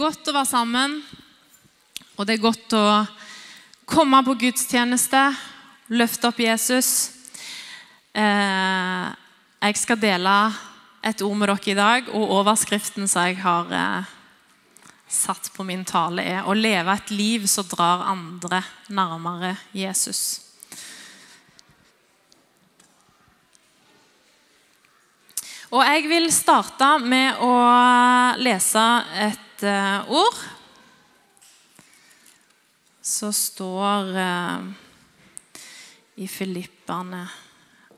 Godt å være sammen, og det er godt å komme på gudstjeneste, løfte opp Jesus. Eh, jeg skal dele et ord med dere i dag, og overskriften som jeg har eh, satt på min tale, er 'Å leve et liv som drar andre nærmere Jesus'. Og jeg vil starte med å lese et uh, ord så står uh, i Filippane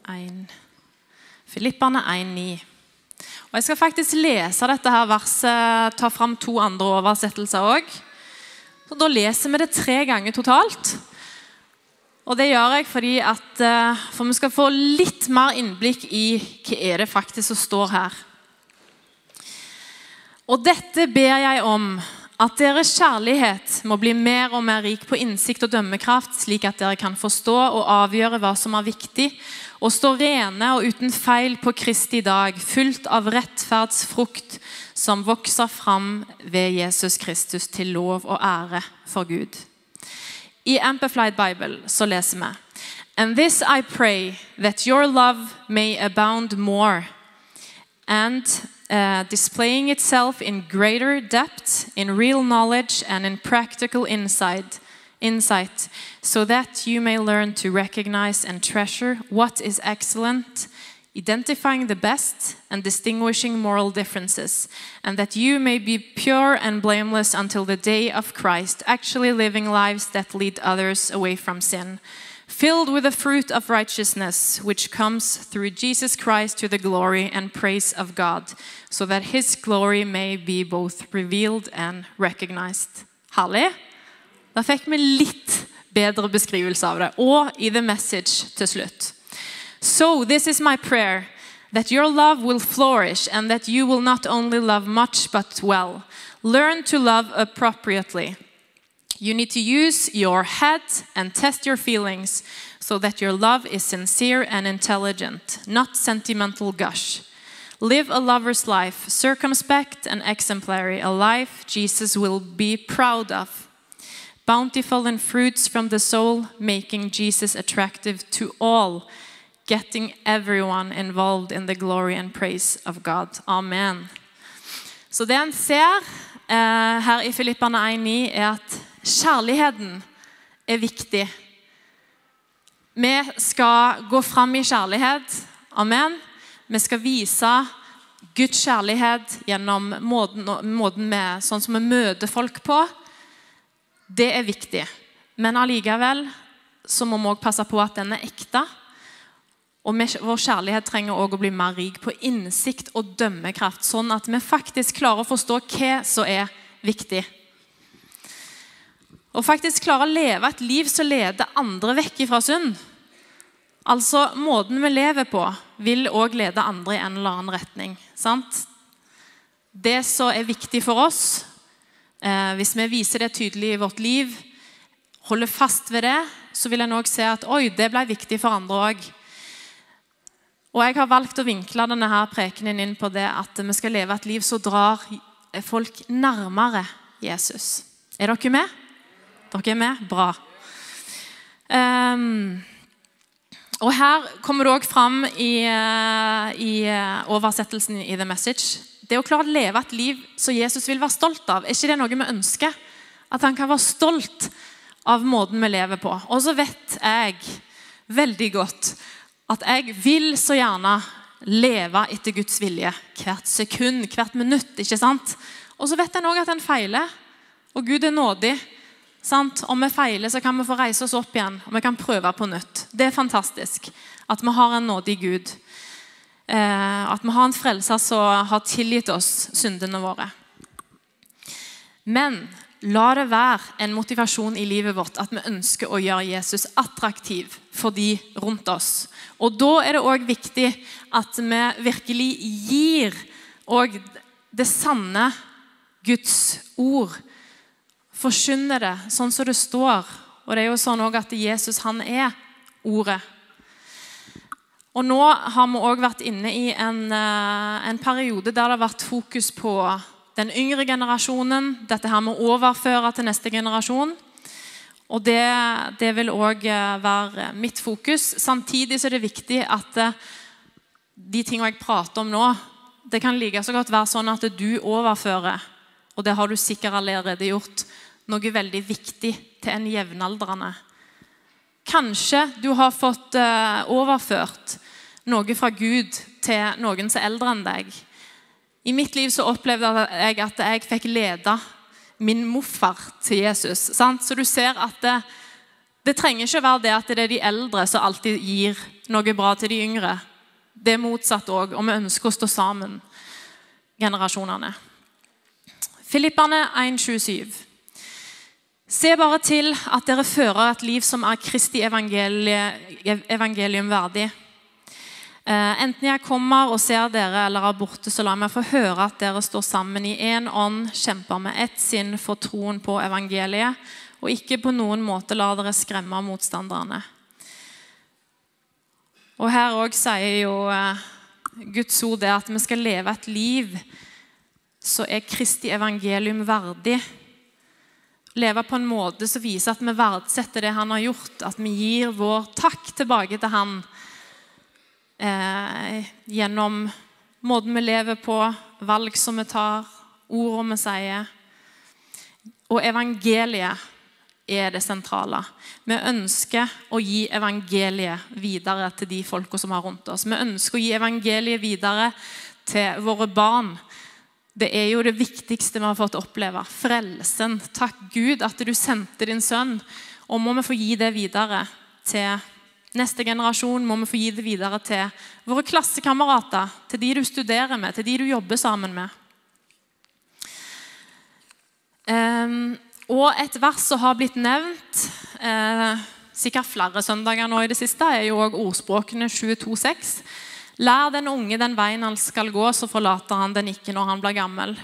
1. Filippane 1,9. Og Jeg skal faktisk lese dette her verset, ta fram to andre oversettelser òg. Da leser vi det tre ganger totalt. Og det gjør jeg fordi at uh, for vi skal få litt mer innblikk i hva er det faktisk som står her. Og dette ber jeg om, at deres kjærlighet må bli mer og mer rik på innsikt og dømmekraft, slik at dere kan forstå og avgjøre hva som er viktig, og stå rene og uten feil på Kristi dag, fullt av rettferdsfrukt som vokser fram ved Jesus Kristus til lov og ære for Gud. I Amplified Bible så leser vi And this I pray, that your love may abound more, and uh, displaying itself in greater depth, in real knowledge, and in practical insight, insight, so that you may learn to recognize and treasure what is excellent, identifying the best and distinguishing moral differences, and that you may be pure and blameless until the day of Christ, actually living lives that lead others away from sin, filled with the fruit of righteousness, which comes through Jesus Christ to the glory and praise of God, so that his glory may be both revealed and recognized. Herlig! Da fikk vi litt bedre beskrivelse av det, og i The Message til slutt. So, this is my prayer that your love will flourish and that you will not only love much but well. Learn to love appropriately. You need to use your head and test your feelings so that your love is sincere and intelligent, not sentimental gush. Live a lover's life, circumspect and exemplary, a life Jesus will be proud of. Bountiful in fruits from the soul, making Jesus attractive to all getting everyone involved in the glory and praise of God. Amen. Så det en ser eh, her i Filippane 1,9, er at kjærligheten er viktig. Vi skal gå fram i kjærlighet. Amen. Vi skal vise Guds kjærlighet gjennom måten, måten vi, sånn som vi møter folk på. Det er viktig. Men allikevel så må vi også passe på at den er ekte. Og vår kjærlighet trenger også å bli mer rik på innsikt og dømmekraft, sånn at vi faktisk klarer å forstå hva som er viktig. Og faktisk klare å leve et liv som leder andre vekk fra synd. Altså, Måten vi lever på, vil òg lede andre i en eller annen retning. sant? Det som er viktig for oss, eh, hvis vi viser det tydelig i vårt liv, holder fast ved det, så vil en òg se at oi, det ble viktig for andre òg. Og Jeg har valgt å vinkle denne her prekenen inn på det at vi skal leve et liv som drar folk nærmere Jesus. Er dere med? Dere er med? Bra. Um, og Her kommer det òg fram i, i, oversettelsen i The Message. Det å klare å leve et liv som Jesus vil være stolt av, er ikke det noe vi ønsker? At han kan være stolt av måten vi lever på. Og så vet jeg veldig godt at jeg vil så gjerne leve etter Guds vilje hvert sekund, hvert minutt. ikke sant? Og så vet en òg at en feiler, og Gud er nådig. Sant? Om vi feiler, så kan vi få reise oss opp igjen og vi kan prøve på nytt. Det er fantastisk at vi har en nådig Gud. Eh, at vi har en frelser som har tilgitt oss syndene våre. Men la det være en motivasjon i livet vårt at vi ønsker å gjøre Jesus attraktiv for de rundt oss. Og Da er det òg viktig at vi virkelig gir det sanne Guds ord. Forkynner det sånn som det står. Og det er jo sånn at Jesus han er ordet. Og Nå har vi òg vært inne i en, en periode der det har vært fokus på den yngre generasjonen, dette her med å overføre til neste generasjon. Og det, det vil òg være mitt fokus. Samtidig så er det viktig at de tingene jeg prater om nå, det kan like så godt være sånn at du overfører, og det har du sikkert allerede gjort, noe veldig viktig til en jevnaldrende. Kanskje du har fått overført noe fra Gud til noen som er eldre enn deg. I mitt liv så opplevde jeg at jeg fikk lede min morfar til Jesus. Sant? Så du ser at det, det trenger ikke være det at det er de eldre som alltid gir noe bra til de yngre. Det er motsatt òg, og vi ønsker å stå sammen, generasjonene. Filippane 1,27. Se bare til at dere fører et liv som er Kristi evangelium verdig Eh, enten jeg kommer og ser dere eller er borte, så la meg få høre at dere står sammen i én ånd, kjemper med ett sinn for troen på evangeliet, og ikke på noen måte lar dere skremme motstanderne. Og Her òg sier jo eh, Guds ord det at vi skal leve et liv så er Kristi evangelium verdig. Leve på en måte som viser at vi verdsetter det han har gjort, at vi gir vår takk tilbake til han eh, gjennom måten vi lever på, valg som vi tar, ordene vi sier. Og evangeliet er det sentrale. Vi ønsker å gi evangeliet videre til de folka som har rundt oss. Vi ønsker å gi evangeliet videre til våre barn. Det er jo det viktigste vi har fått oppleve. Frelsen. Takk Gud at du sendte din sønn. Og må vi få gi det videre til Neste generasjon må vi få gi det videre til våre klassekamerater, til de du studerer med, til de du jobber sammen med. Um, og et vers som har blitt nevnt uh, sikkert flere søndager nå i det siste, er jo også ordspråkene 22,6. Lær den unge den veien han skal gå, så forlater han den ikke når han blir gammel.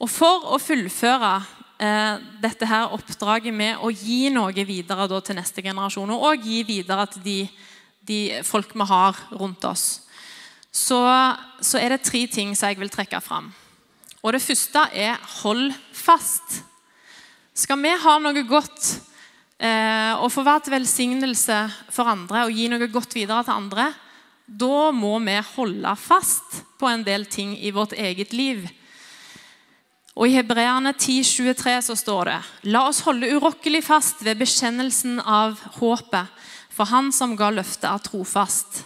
Og For å fullføre eh, dette her oppdraget med å gi noe videre da, til neste generasjon, og gi videre til de, de folk vi har rundt oss, så, så, er det tre ting som jeg vil trekke fram. Og Det første er hold fast. Skal vi ha noe godt eh, og få være til velsignelse for andre og gi noe godt videre til andre, da må vi holde fast på en del ting i vårt eget liv. Og I Hebreerne 10,23 så står det La oss holde urokkelig fast ved bekjennelsen av håpet, for Han som ga løftet, er trofast.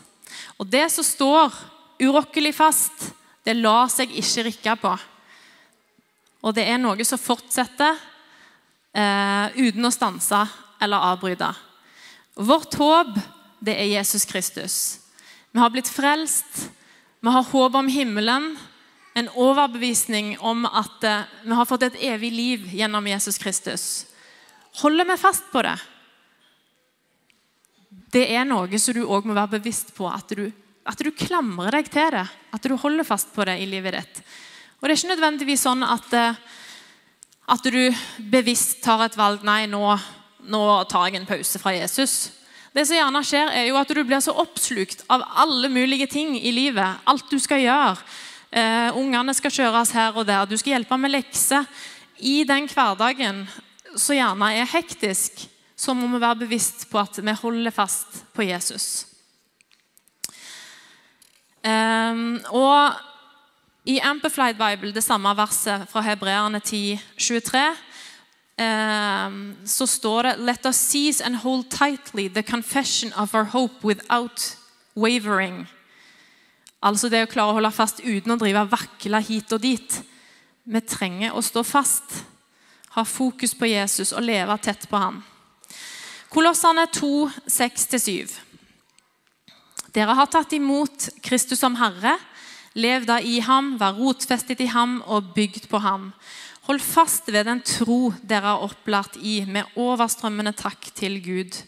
Og Det som står urokkelig fast, det lar seg ikke rikke på. Og det er noe som fortsetter eh, uten å stanse eller avbryte. Vårt håp, det er Jesus Kristus. Vi har blitt frelst, vi har håp om himmelen en overbevisning om at eh, vi har fått et evig liv gjennom Jesus Kristus. Holder vi fast på det? Det er noe som du òg må være bevisst på. At du, at du, klamrer deg til det. At du holder fast på det i livet ditt. Og Det er ikke nødvendigvis sånn at, eh, at du bevisst tar et valg Nei, nå, nå tar jeg en pause fra Jesus. Det som gjerne skjer er jo at Du blir så oppslukt av alle mulige ting i livet. Alt du skal gjøre. Uh, ungene skal kjøres her og der. Du skal hjelpe med lekser. I den hverdagen som gjerne er hektisk, så må vi være bevisst på at vi holder fast på Jesus. Um, og i Amplified Bible, det samme verset fra Hebreerne 10, 23, um, så står det Let us seize and hold tightly the confession of our hope without wavering. Altså det å klare å holde fast uten å drive vakle hit og dit. Vi trenger å stå fast, ha fokus på Jesus og leve tett på ham. Kolossene 2, 6-7. Dere har tatt imot Kristus som Herre. Lev da i ham, vær rotfestet i ham og bygd på ham. Hold fast ved den tro dere har opplært i, med overstrømmende takk til Gud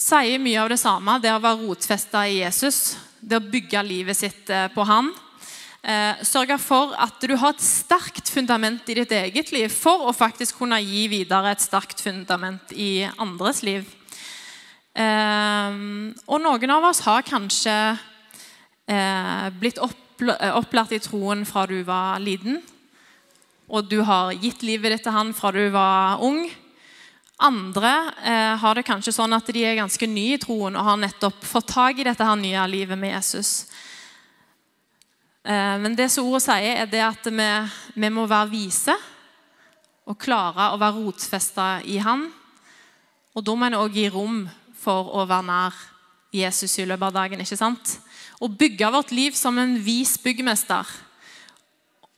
sier mye av det samme. Det å være rotfesta i Jesus, det å bygge livet sitt eh, på Han. Eh, sørge for at du har et sterkt fundament i ditt eget liv for å faktisk kunne gi videre et sterkt fundament i andres liv. Eh, og noen av oss har kanskje blitt opp opplært i troen fra du var liten, og du har gitt livet ditt til han fra du var ung. Andre eh, har det kanskje sånn at de er ganske nye i troen og har nettopp fått tak i dette her nye livet med Jesus. Eh, men det som ordet sier, er det at vi, vi må være vise og klare å være rotfesta i Han. Og da må en òg gi rom for å være nær Jesus i løpet av dagen. ikke sant? Og bygge vårt liv som en vis byggmester.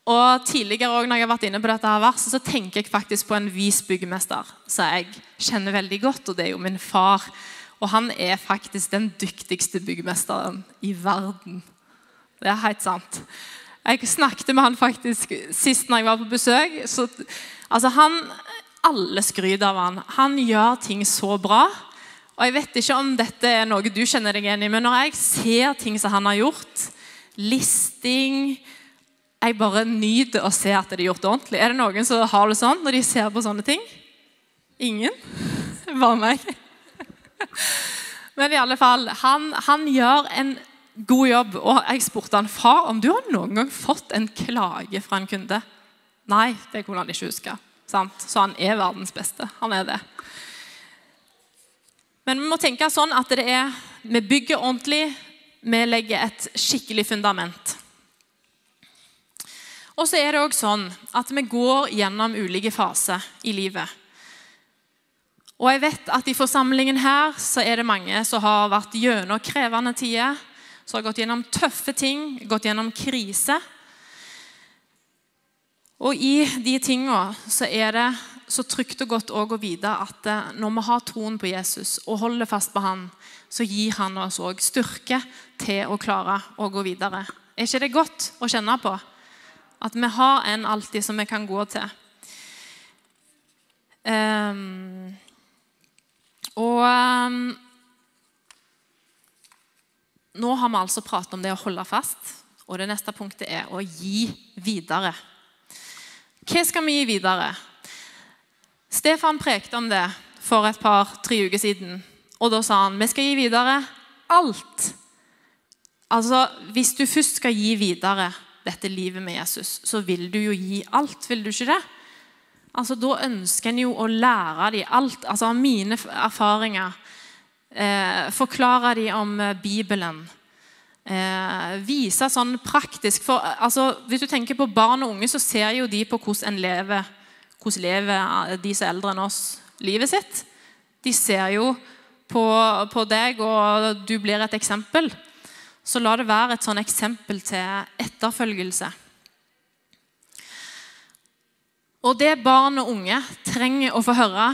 Og Tidligere også, når jeg har vært inne på dette her verset, så tenker jeg faktisk på en vis byggmester som jeg kjenner veldig godt, og det er jo min far. Og han er faktisk den dyktigste byggmesteren i verden. Det er helt sant. Jeg snakket med han faktisk sist når jeg var på besøk. Så, altså han, Alle skryter av han. Han gjør ting så bra. Og Jeg vet ikke om dette er noe du kjenner deg igjen i, men når jeg ser ting som han har gjort, listing jeg bare nyter å se at det er gjort ordentlig. Er det noen som har det sånn når de ser på sånne ting? Ingen? Bare meg. Men i alle fall, han, han gjør en god jobb. Og jeg spurte han far om du har noen gang fått en klage fra en kunde. Nei, det kunne han ikke huske. Sant? Så han er verdens beste. Han er det. Men vi må tenke sånn at det er, vi bygger ordentlig. Vi legger et skikkelig fundament. Og så er det òg sånn at vi går gjennom ulike faser i livet. Og jeg vet at i forsamlingen her så er det mange som har vært gjennom krevende tider. Som har gått gjennom tøffe ting, gått gjennom krise. Og i de tinga så er det så trygt og godt å vite at eh, når vi har troen på Jesus og holder fast på han, så gir han oss òg styrke til å klare å gå videre. Er ikke det godt å kjenne på? At vi har en alltid som vi kan gå til. Um, og um, nå har vi altså pratet om det å holde fast, og det neste punktet er å gi videre. Hva skal vi gi videre? Stefan prekte om det for et par-tre uker siden. Og da sa han vi skal gi videre alt. Altså, Hvis du først skal gi videre dette livet med Jesus, så vil du jo gi alt, vil du ikke det? Altså, Da ønsker en jo å lære dem alt. Altså mine erfaringer. Eh, forklare dem om eh, Bibelen. Eh, vise sånn praktisk. For, altså, hvis du tenker på barn og unge, så ser jo de på hvordan en lever. Hvordan lever de som er eldre enn oss, livet sitt. De ser jo på, på deg, og du blir et eksempel så la det være et sånn eksempel til etterfølgelse. Og det barn og unge trenger å få høre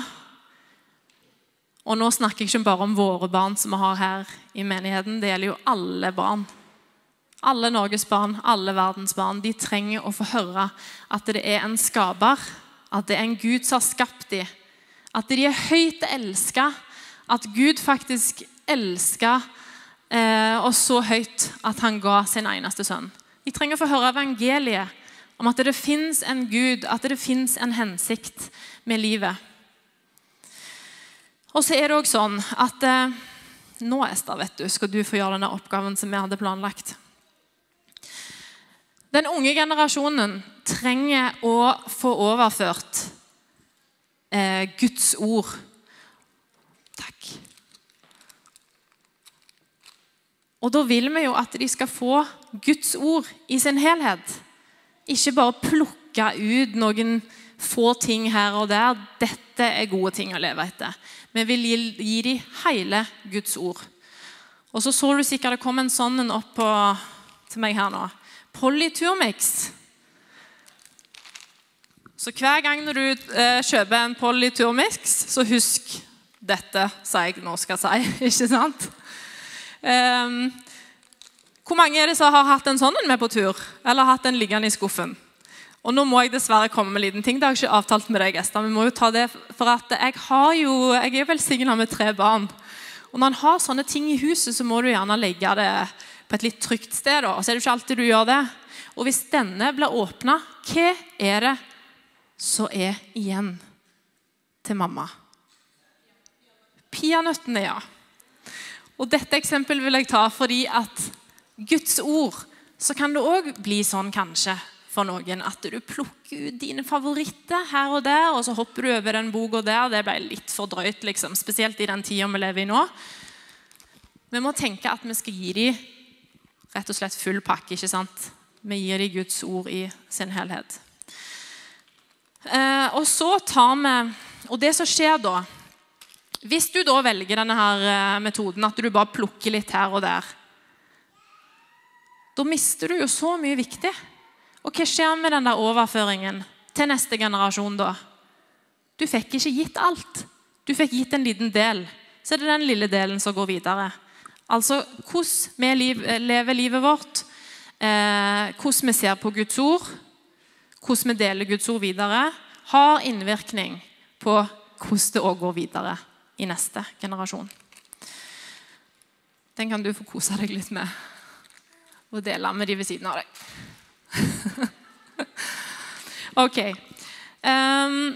Og nå snakker jeg ikke bare om våre barn som vi har her i menigheten. Det gjelder jo alle barn. Alle Norges barn, alle verdens barn. De trenger å få høre at det er en skaper. At det er en Gud som har skapt dem. At de er høyt elska. At Gud faktisk elsker eh, oss så høyt at han ga sin eneste sønn. Vi trenger å få høre evangeliet om at det fins en Gud, at det fins en hensikt med livet. Og så er det òg sånn at eh, nå Esther, vet du, skal du få gjøre denne oppgaven som vi hadde planlagt. Den unge generasjonen trenger å få overført eh, Guds ord. Takk. Og da vil vi jo at de skal få Guds ord i sin helhet. Ikke bare plukke ut noen få ting her og der. Dette er gode ting å leve etter. Vi vil gi, gi dem hele Guds ord. Og så så du sikkert det kom en sånn opp på, til meg her nå. Polyturmix. Så hver gang du eh, kjøper en polyturmix, så husk dette som jeg nå skal si. Ikke sant? Um, hvor mange er det som har hatt en sånn med på tur? Eller hatt en liggende i skuffen? Og nå må jeg dessverre komme med en liten ting. Det har jeg ikke avtalt med deg, Esther. Vi må jo ta det, for at jeg, har jo, jeg er velsigna med tre barn. Og når en har sånne ting i huset, så må du gjerne legge det på et litt trygt sted. Og så er det ikke alltid du gjør det. Og hvis denne blir åpna, hva er det som er igjen til mamma? Peanøttene, ja. Og Dette eksempelet vil jeg ta fordi at Guds ord så kan det òg bli sånn kanskje for noen at du plukker ut dine favoritter her og der, og så hopper du over den boka der. Det ble litt for drøyt, liksom, spesielt i den tida vi lever i nå. Vi må tenke at vi skal gi dem rett og slett full pakke. ikke sant? Vi gir dem Guds ord i sin helhet. Eh, og så tar vi Og det som skjer da Hvis du da velger denne her eh, metoden at du bare plukker litt her og der, da mister du jo så mye viktig. Og hva skjer med den der overføringen til neste generasjon da? Du fikk ikke gitt alt. Du fikk gitt en liten del. Så er det den lille delen som går videre. Altså hvordan vi lever livet vårt, eh, hvordan vi ser på Guds ord, hvordan vi deler Guds ord videre, har innvirkning på hvordan det òg går videre i neste generasjon. Den kan du få kose deg litt med og dele med de ved siden av deg. ok. Um,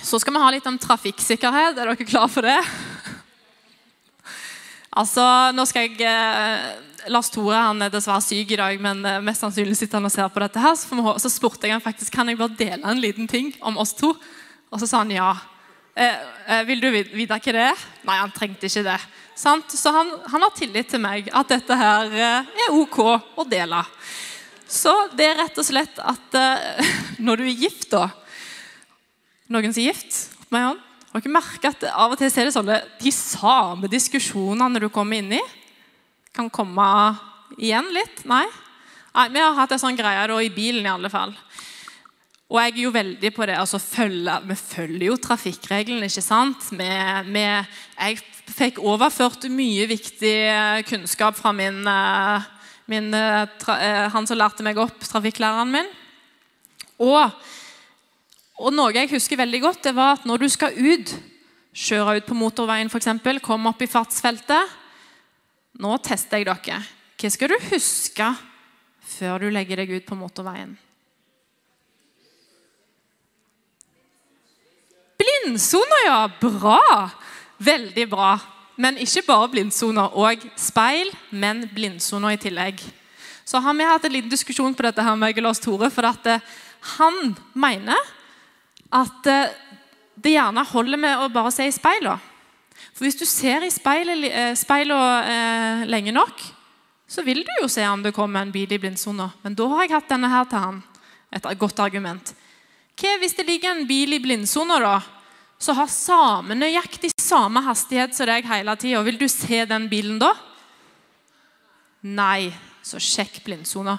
så skal vi ha litt om trafikksikkerhet. Er dere klare for det? Altså, nå skal jeg eh, Lars Tore han er dessverre syk i dag, men eh, mest sannsynlig sitter han og ser på dette. her, Så, vi, så spurte jeg han faktisk kan jeg bare dele en liten ting om oss to. Og så sa han ja. Eh, eh, vil du vite hva det er? Nei, han trengte ikke det. Sant? Så han, han, har tillit til meg, at dette her eh, er ok å dele. Så det er rett og slett at eh, når du er gift, da Noen som er gift? Opp med hånd. Har dere merket at av og til er det sånne de samme diskusjonene du kommer inn i? Kan komme igjen litt? Nei? Nei, Vi har hatt en sånn greie da, i bilen i alle fall. Og jeg er jo veldig på det. altså følge, Vi følger jo trafikkreglene, ikke sant? Vi, vi, jeg fikk overført mye viktig eh, kunnskap fra min, eh, min eh, tra, han som lærte meg opp, trafikklæreren min. Og, og, noe jeg husker veldig godt, det var at når du skal ut, kjøre ut på motorveien f.eks., komme opp i fartsfeltet Nå tester jeg dere. Hva skal du huske før du legger deg ut på motorveien? Blindsona, ja! Bra! Veldig bra. Men ikke bare blindsoner. Og speil, men blindsoner i tillegg. Så har vi hatt en liten diskusjon på dette her med Lars Tore. For at eh, han mener at eh, det gjerne holder med å bare se i speilene. For hvis du ser i speilet, eh, speilene eh, lenge nok, så vil du jo se om det kommer en bil i blindsona. Men da har jeg hatt denne her til han. Et godt argument. Hva hvis det ligger en bil i blindsona, da? Så har samme nøyaktig samme hastighet som deg hele tida. Vil du se den bilen da? Nei. Så sjekk blindsona.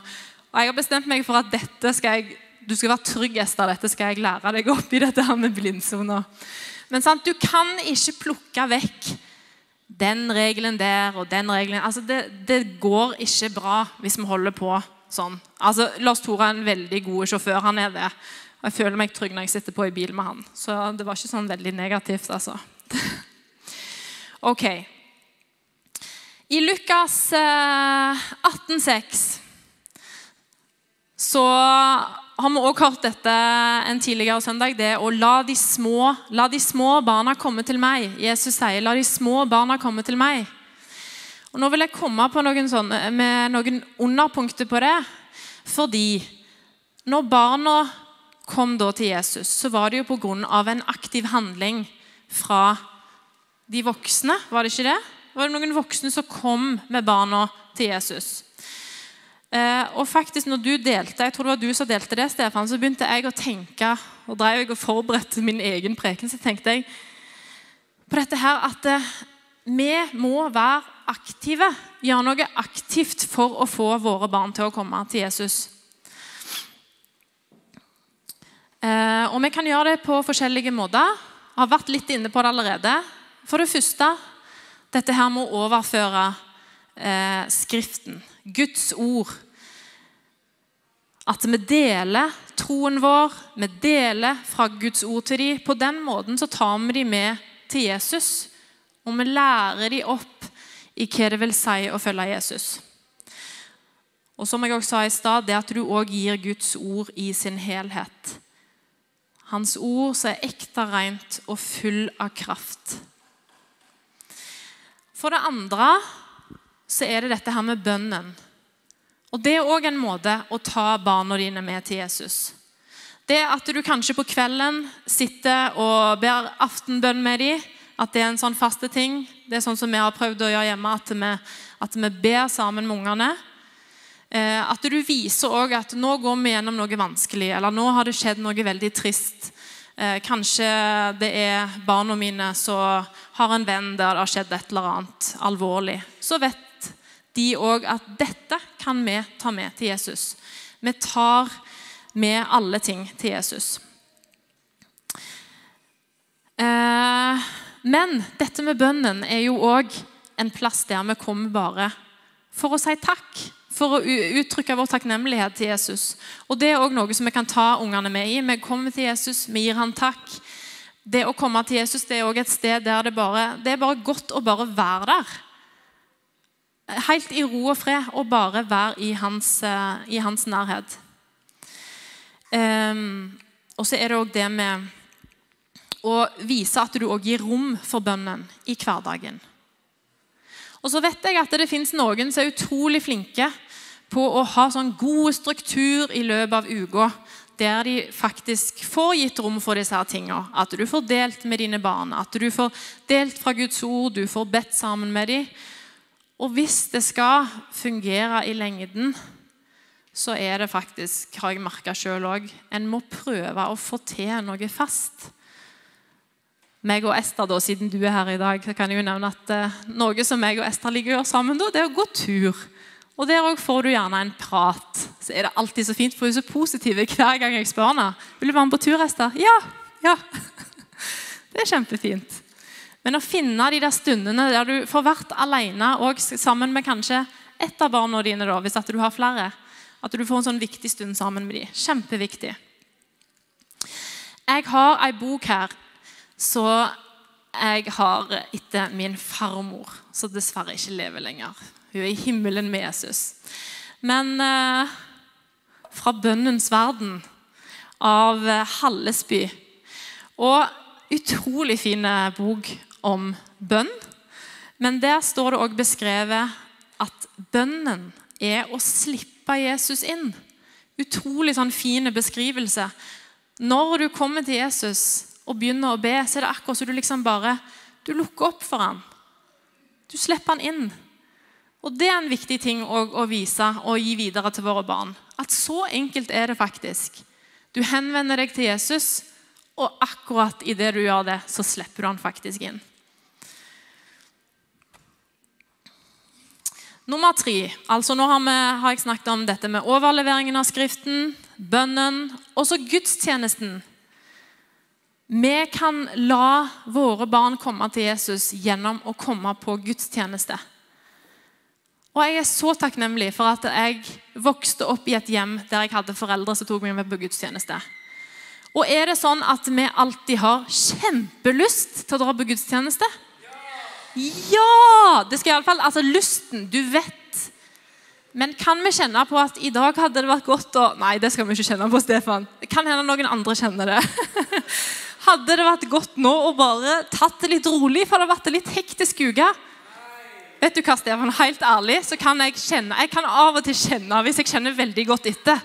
Og jeg har bestemt meg for at dette skal jeg, du skal være trygg, Ester. Dette skal jeg lære deg opp i dette her med blindsona. Men sant, du kan ikke plukke vekk den regelen der og den regelen. Altså, det, det går ikke bra hvis vi holder på sånn. Altså, Lars Tore er en veldig god sjåfør. Han er det. Og jeg føler meg trygg når jeg sitter på i bil med han. Så det var ikke sånn veldig negativt, altså. ok. I Lukas 18,6 eh, så har vi også hørt dette en tidligere søndag. Det å la de, små, la de små barna komme til meg. Jesus sier, 'La de små barna komme til meg'. Og Nå vil jeg komme noen sånne, med noen underpunkter på det. Fordi når barna kom da til Jesus, så var det jo pga. en aktiv handling fra de voksne. Var det ikke det? Var det noen voksne som kom med barna til Jesus? Eh, og faktisk når du delte, Jeg tror det var du som delte det, Stefan, så begynte jeg å tenke og drev jeg og forberedte min egen preken, så tenkte jeg på dette her at eh, vi må være aktive. Gjøre noe aktivt for å få våre barn til å komme til Jesus. Eh, og vi kan gjøre det på forskjellige måter. Jeg har vært litt inne på det allerede. For det første dette her med å overføre eh, Skriften, Guds ord. At vi deler troen vår, vi deler fra Guds ord til dem. På den måten så tar vi dem med til Jesus, og vi lærer dem opp i hva det vil si å følge Jesus. Og som jeg også sa i stad, det at du òg gir Guds ord i sin helhet. Hans ord som er ekte rent og full av kraft. For det andre så er det dette her med bønnen. Og Det er òg en måte å ta barna dine med til Jesus. Det at du kanskje på kvelden sitter og ber aftenbønn med dem, at det er en sånn faste ting. Det er sånn som vi har prøvd å gjøre hjemme, at vi, at vi ber sammen med ungene. Eh, at du viser òg at nå går vi gjennom noe vanskelig, eller nå har det skjedd noe veldig trist. Eh, kanskje det er barna mine som har en venn der det har skjedd et eller annet alvorlig. Så vet de òg at dette kan vi ta med til Jesus. Vi tar med alle ting til Jesus. Eh, men dette med bønnen er jo òg en plass der vi kommer bare for å si takk. For å uttrykke vår takknemlighet til Jesus. Og Det er òg noe som vi kan ta ungene med i. Vi kommer til Jesus, vi gir han takk. Det å komme til Jesus det er også et sted der det bare, det er bare godt å bare være der helt i ro og fred og bare være i hans, eh, i hans nærhet. Um, og så er det òg det med å vise at du òg gir rom for bønnen i hverdagen. Og så vet jeg at det fins noen som er utrolig flinke på å ha sånn god struktur i løpet av uka, der de faktisk får gitt rom for disse her tingene. At du får delt med dine barn, at du får delt fra Guds ord, du får bedt sammen med dem. Og hvis det skal fungere i lengden, så er det faktisk, har jeg merka sjøl òg, en må prøve å få til noe fast. Meg og Ester, da, siden du er her i dag, så kan jeg jo nevne at eh, noe som meg og Ester ligger å gjøre sammen, da, det er å gå tur. Og Der òg får du gjerne en prat. Så er det alltid så fint, for hun er så positiv hver gang jeg spør henne. Vil du være med på tur, Ester? Ja! ja. Det er kjempefint. Men å finne de der stundene der du får vært alene og sammen med kanskje ett av barna dine, da, hvis at du har flere. At du får en sånn viktig stund sammen med dem. Kjempeviktig. Jeg har ei bok her så jeg har etter min farmor, som dessverre ikke lever lenger. Hun er i himmelen med Jesus. Men eh, fra bønnens verden av Hallesby. Og utrolig fin bok om bønn. Men der står det òg beskrevet at bønnen er å slippe Jesus inn. Utrolig sånn fin beskrivelse. Når du kommer til Jesus og begynner å be, så er det akkurat som du liksom bare du lukker opp for ham. Du slipper han inn. Og Det er en viktig ting å, vise og gi videre til våre barn. At så enkelt er det faktisk. Du henvender deg til Jesus, og akkurat idet du gjør det, så slipper du han faktisk inn. Nummer tre. altså Nå har, vi, har, jeg snakket om dette med overleveringen av Skriften, bønnen og så gudstjenesten. Vi kan la våre barn komme til Jesus gjennom å komme på gudstjeneste. Og Jeg er så takknemlig for at jeg vokste opp i et hjem der jeg hadde foreldre som tok meg med på gudstjeneste. Og er det sånn at vi alltid har kjempelyst til å dra på gudstjeneste? Ja! Det skal iallfall Altså, lysten. Du vet. Men kan vi kjenne på at i dag hadde det vært godt å Nei, det skal vi ikke kjenne på, Stefan. Det kan hende noen andre kjenner det. hadde det vært godt nå å bare tatt det litt rolig, for det har vært en litt hektisk uke? Vet du hva, Stefan? Helt ærlig så kan jeg kjenne Jeg kan av og til kjenne hvis jeg kjenner veldig godt etter.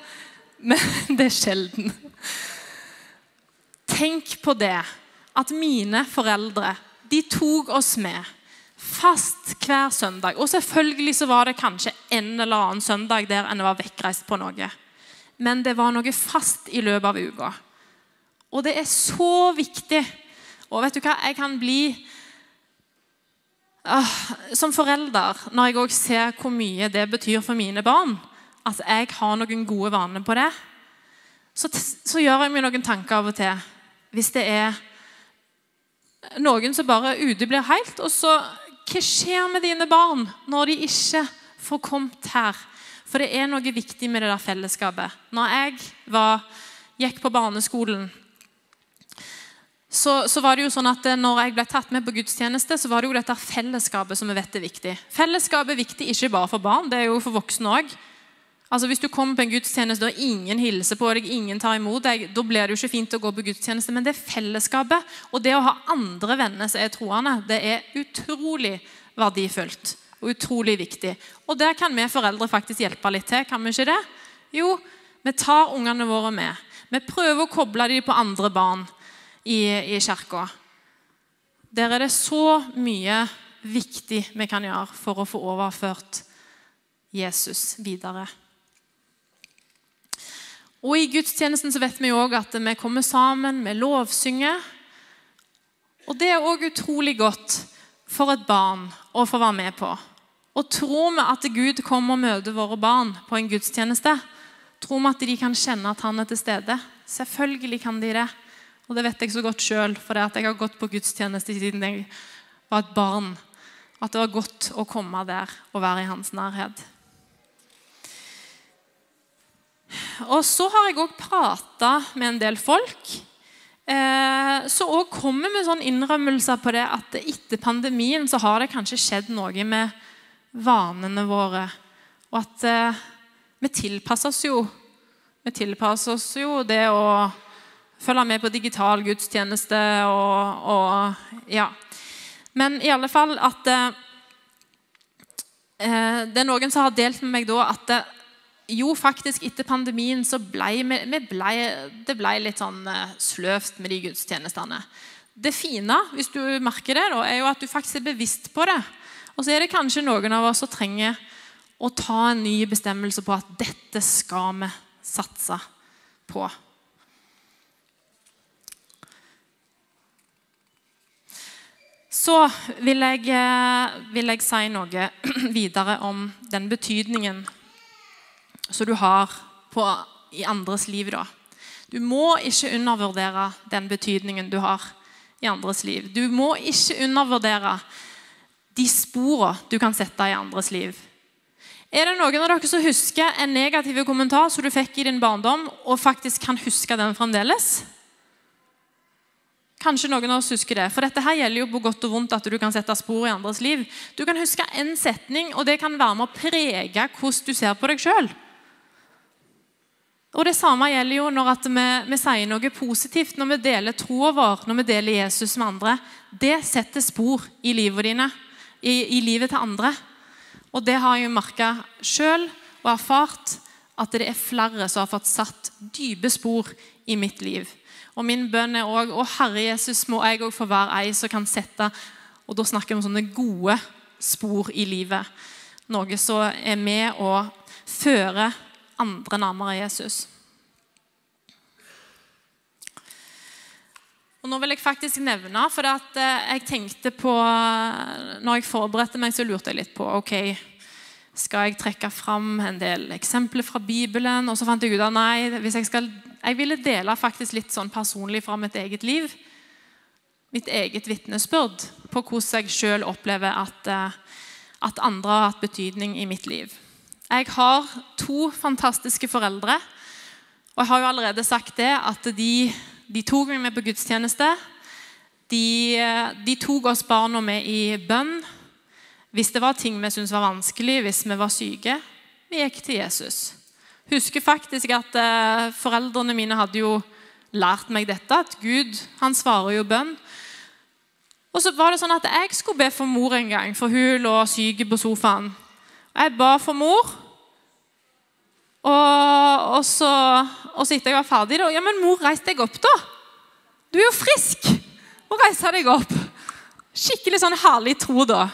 Men det er sjelden. Tenk på det at mine foreldre de tok oss med fast hver søndag. Og selvfølgelig så var det kanskje en eller annen søndag der en var vekkreist på noe. Men det var noe fast i løpet av uka. Og det er så viktig. Og vet du hva? Jeg kan bli uh, Som forelder, når jeg òg ser hvor mye det betyr for mine barn, at jeg har noen gode vaner på det, så, så gjør jeg meg noen tanker av og til. Hvis det er noen som bare uteblir helt, og så hva skjer med dine barn når de ikke får kommet her? For det er noe viktig med det der fellesskapet. Når jeg var, gikk på barneskolen, så, så, var det jo sånn at når jeg ble tatt med på gudstjeneste, så var det jo dette fellesskapet som vi vet er viktig. Fellesskapet er viktig ikke bare for barn, det er jo for voksne òg. Altså Hvis du kommer på en gudstjeneste og ingen hilser på deg, ingen tar imot deg, da blir det jo ikke fint å gå på gudstjeneste. Men det er fellesskapet og det å ha andre venner som er troende, det er utrolig verdifullt. Og utrolig viktig. Og der kan vi foreldre faktisk hjelpe litt til. kan vi ikke det? Jo, vi tar ungene våre med. Vi prøver å koble dem på andre barn i, i kirka. Der er det så mye viktig vi kan gjøre for å få overført Jesus videre. Og I gudstjenesten så vet vi jo òg at vi kommer sammen, vi lovsynger. Og det er òg utrolig godt for et barn å få være med på. Og tror vi at Gud kommer og møter våre barn på en gudstjeneste, tror vi at de kan kjenne at han er til stede. Selvfølgelig kan de det. Og det vet jeg så godt sjøl, for jeg har gått på gudstjeneste siden jeg var et barn. At det var godt å komme der og være i hans nærhet. Og så har jeg òg prata med en del folk. Eh, så òg kommer med sånn innrømmelser på det at etter pandemien så har det kanskje skjedd noe med vanene våre. Og at eh, vi tilpasser oss jo. Vi tilpasser oss jo det å følge med på digital gudstjeneste og, og ja. Men i alle fall at eh, eh, Det er noen som har delt med meg da at eh, jo, faktisk, etter pandemien så ble det ble litt sånn eh, sløvt med de gudstjenestene. Det fine hvis du merker det, er jo at du faktisk er bevisst på det. Og så er det kanskje noen av oss som trenger å ta en ny bestemmelse på at dette skal vi satse på. Så vil jeg, eh, vil jeg si noe videre om den betydningen som du har på, i andres liv. da. Du må ikke undervurdere den betydningen du har i andres liv. Du må ikke undervurdere de sporene du kan sette i andres liv. Er det noen av dere som husker en negativ kommentar som du fikk i din barndom, og faktisk kan huske den fremdeles? Kanskje noen av oss husker det. For dette her gjelder jo på godt og vondt at du kan sette spor i andres liv. Du kan huske en setning, og det kan være med å prege hvordan du ser på deg sjøl. Og Det samme gjelder jo når vi, vi, sier noe positivt, når vi deler troa vår, når vi deler Jesus med andre. Det setter spor i livet dine, i, i livet til andre. Og det har jeg merka sjøl og erfart at det er flere som har fått satt dype spor i mitt liv. Og min bønn er òg Å, Herre Jesus, må jeg òg få være ei som kan sette Og da snakker vi om sånne gode spor i livet. Noe som er med å føre andre nærmere Jesus. Og nå vil jeg faktisk nevne, for at eh, jeg tenkte på Når jeg forberedte meg, så lurte jeg litt på ok, skal jeg trekke fram en del eksempler fra Bibelen. Og så fant jeg ut at nei, jeg, skal, jeg ville dele faktisk litt sånn personlig fra mitt eget liv. Mitt eget vitnesbyrd på hvordan jeg sjøl opplever at, eh, at andre har hatt betydning i mitt liv. Jeg har to fantastiske foreldre. Og jeg har jo allerede sagt det at de, de tok meg med på gudstjeneste. De, de tok oss barna med i bønn. Hvis det var ting vi syntes var vanskelig, hvis vi var syke. Vi gikk til Jesus. Husker faktisk at eh, foreldrene mine hadde jo lært meg dette, at Gud han svarer jo bønn. Og så var det sånn at Jeg skulle be for mor en gang, for hun lå syk på sofaen. Jeg ba for mor. Og, og, så, og så etter jeg var ferdig, da Ja, men mor, reis deg opp, da! Du er jo frisk! Og reise deg opp. Skikkelig sånn herlig tro, da.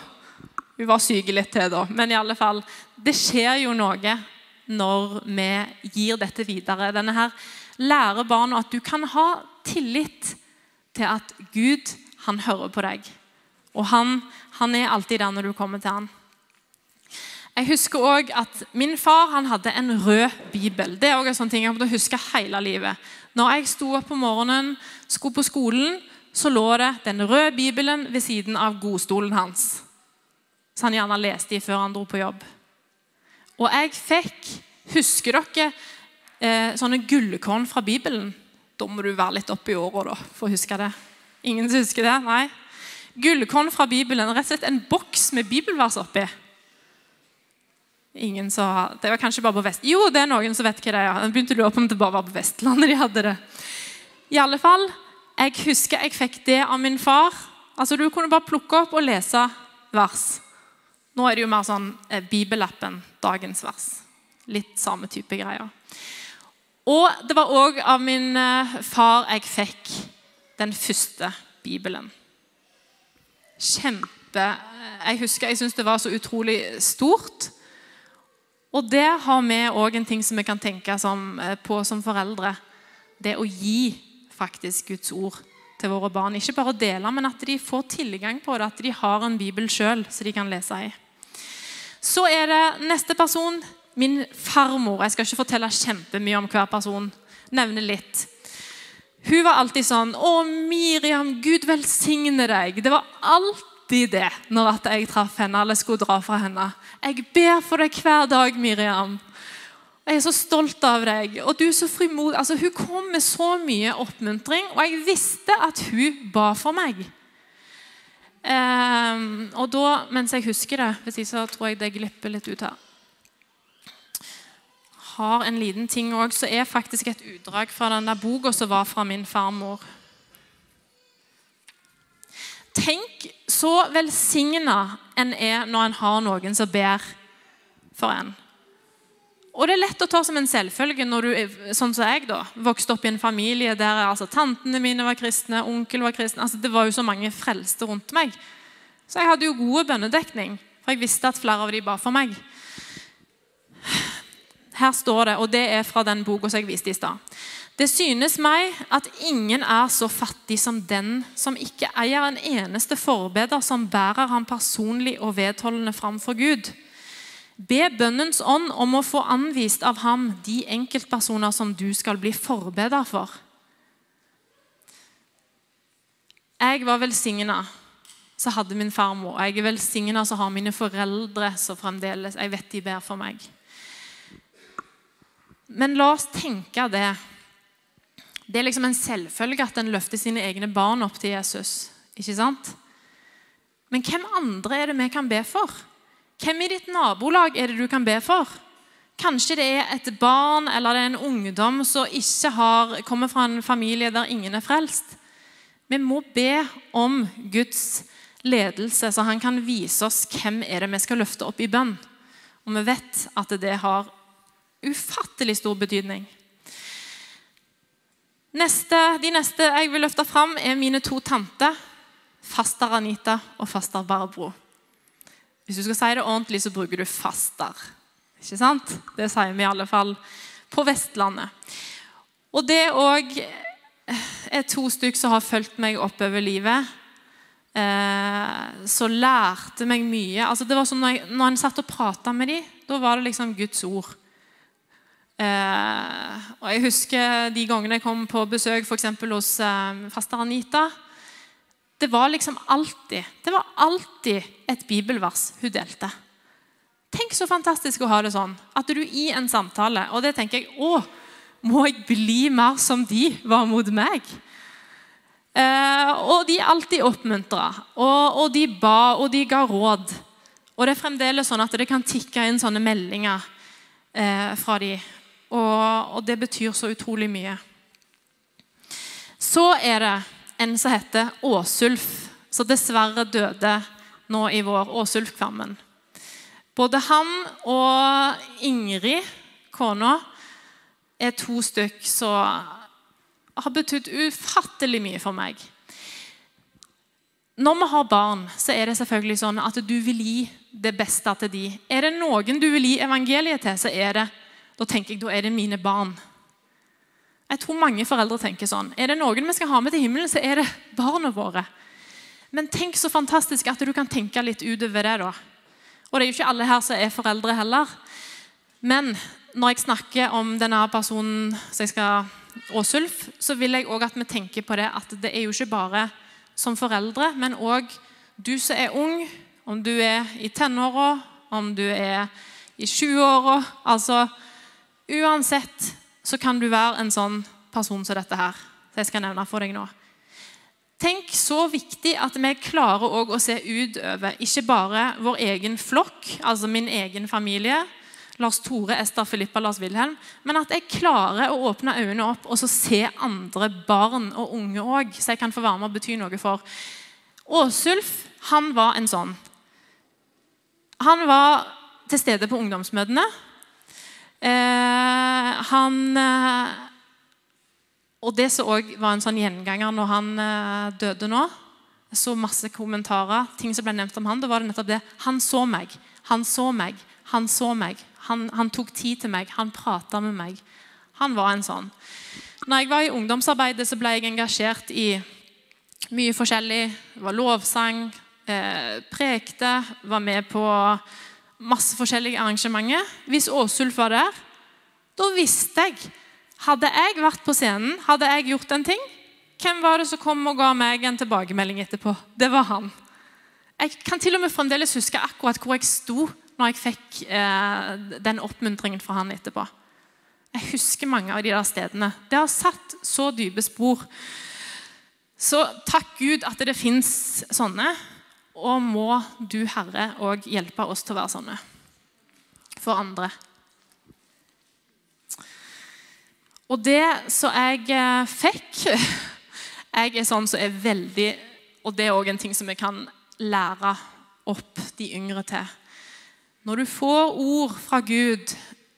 Hun var syk litt til, da. Men i alle fall, det skjer jo noe når vi gir dette videre. Denne her lærer barna at du kan ha tillit til at Gud, han hører på deg. Og han, han er alltid der når du kommer til han. Jeg husker også at Min far han hadde en rød bibel. Det er også en sånn ting jeg måtte huske hele livet. Når jeg sto opp på morgenen, skulle på skolen, så lå det den røde bibelen ved siden av godstolen hans. Så han gjerne leste i før han dro på jobb. Og jeg fikk Husker dere eh, sånne gullkorn fra Bibelen? Da må du være litt oppi åra for å huske det. Ingen husker det? Nei. Gullkorn fra Bibelen. Rett og slett en boks med bibelvers oppi. Ingen sa, Det var kanskje bare på Vest... Jo, det er noen som vet hva det er. Jeg begynte å lure på om det bare var på Vestlandet de hadde det. I alle fall, Jeg husker jeg fikk det av min far. Altså, Du kunne bare plukke opp og lese vers. Nå er det jo mer sånn eh, bibelappen, dagens vers. Litt samme type greier. Og det var òg av min eh, far jeg fikk den første Bibelen. Kjempe Jeg husker, jeg syntes det var så utrolig stort. Og det har vi òg en ting som vi kan tenke som, eh, på som foreldre. Det å gi faktisk Guds ord til våre barn. Ikke bare å dele, men at de får tilgang på det. At de har en bibel sjøl så de kan lese i. Så er det neste person, min farmor. Jeg skal ikke fortelle kjempemye om hver person. Nevne litt. Hun var alltid sånn 'Å, Miriam, Gud velsigne deg.' Det var alltid det når jeg traff henne eller skulle dra fra henne. 'Jeg ber for deg hver dag, Miriam.' Jeg er så stolt av deg. Og du er så frimodig. Altså, hun kom med så mye oppmuntring, og jeg visste at hun ba for meg. Um, og da, mens jeg husker det Hvis ikke så tror jeg det glipper litt ut her. Har en liten ting òg, som er faktisk et utdrag fra den der boka som var fra min farmor. Tenk så velsigna en er når en har noen som ber for en. Og det er lett å ta som en selvfølge når du sånn som jeg da, vokste opp i en familie der altså, tantene mine var kristne, onkel var kristen. Altså, det var jo så mange frelste rundt meg. Så jeg hadde jo gode bønnedekning, for jeg visste at flere av de ba for meg. Her står det, og det er fra den boka som jeg viste i stad. Det synes meg at ingen er så fattig som den som ikke eier en eneste forbeder som bærer ham personlig og vedholdende framfor Gud. Be bønnens ånd om å få anvist av ham de enkeltpersoner som du skal bli forbeder for. Jeg var velsigna, så hadde min farmor. Jeg er velsigna, så har mine foreldre så fremdeles Jeg vet de ber for meg. Men la oss tenke det. Det er liksom en selvfølge at en løfter sine egne barn opp til Jesus. Ikke sant? Men hvem andre er det vi kan be for? Hvem i ditt nabolag er det du kan be for? Kanskje det er et barn eller det er en ungdom som ikke har, kommer fra en familie der ingen er frelst. Vi må be om Guds ledelse, så han kan vise oss hvem er det vi skal løfte opp i bønn. Og vi vet at det har ufattelig stor betydning. Neste, de neste jeg vil løfte fram, er mine to tanter. Faster Anita og faster Barbro. Hvis du skal si det ordentlig, så bruker du faster. Ikke sant? Det sier vi i alle fall på Vestlandet. Og det òg er to stykker som har fulgt meg oppover livet. Eh, så lærte meg mye. Altså det var sånn når, jeg, når en satt og prata med dem, da var det liksom Guds ord. Eh, og Jeg husker de gangene jeg kom på besøk f.eks. hos eh, faster Anita det var liksom alltid det var alltid et bibelvers hun delte. Tenk så fantastisk å ha det sånn. At du i en samtale Og det tenker jeg Å, må jeg bli mer som de var mot meg? Eh, og de alltid oppmuntra. Og, og, de ba, og de ga råd. Og det er fremdeles sånn at det kan tikke inn sånne meldinger eh, fra de. Og, og det betyr så utrolig mye. Så er det en som heter Åsulf, som dessverre døde nå i vår. Åsulf-Kvammen. Både han og Ingrid, kona, er to stykk som har betydd ufattelig mye for meg. Når vi har barn, så er det selvfølgelig sånn at du vil gi det beste til de. Er det noen du vil gi evangeliet til, så er det da tenker jeg, da er det mine barn. Jeg tror mange foreldre tenker sånn. Er det noen vi skal ha med til himmelen, så er det barna våre. Men tenk så fantastisk at du kan tenke litt utover det. da. Og det er jo ikke alle her som er foreldre heller. Men når jeg snakker om denne personen som jeg skal Åsulf, så vil jeg òg at vi tenker på det at det er jo ikke bare som foreldre, men òg du som er ung, om du er i tenåra, om du er i 20-åra Altså uansett så kan du være en sånn person som dette her. Det jeg skal nevne for deg nå. Tenk så viktig at vi klarer å se utover ikke bare vår egen flokk, altså min egen familie, Lars Tore, Ester, Filippa, Lars Wilhelm, men at jeg klarer å åpne øynene opp og se andre barn og unge òg, så jeg kan få være med og bety noe for. Åsulf han var en sånn. han var til stede på ungdomsmøtene. Eh, han eh, Og det som òg var en sånn gjenganger når han eh, døde nå så masse kommentarer, ting som ble nevnt om han, da var det nettopp det. Han så meg. Han så meg. Han så meg. Han, han tok tid til meg. Han prata med meg. Han var en sånn. Når jeg var i ungdomsarbeidet, så ble jeg engasjert i mye forskjellig. Det var lovsang, eh, prekte, var med på masse forskjellige arrangementer. Hvis Åsulf var der, da visste jeg Hadde jeg vært på scenen, hadde jeg gjort en ting, hvem var det som kom og ga meg en tilbakemelding etterpå? Det var han. Jeg kan til og med fremdeles huske akkurat hvor jeg sto når jeg fikk eh, den oppmuntringen fra han etterpå. Jeg husker mange av de der stedene. Det har satt så dype spor. Så takk Gud at det fins sånne. Og må du, Herre, òg hjelpe oss til å være sånne for andre. Og det som jeg eh, fikk Jeg er sånn som er veldig Og det er òg en ting som vi kan lære opp de yngre til. Når du får ord fra Gud,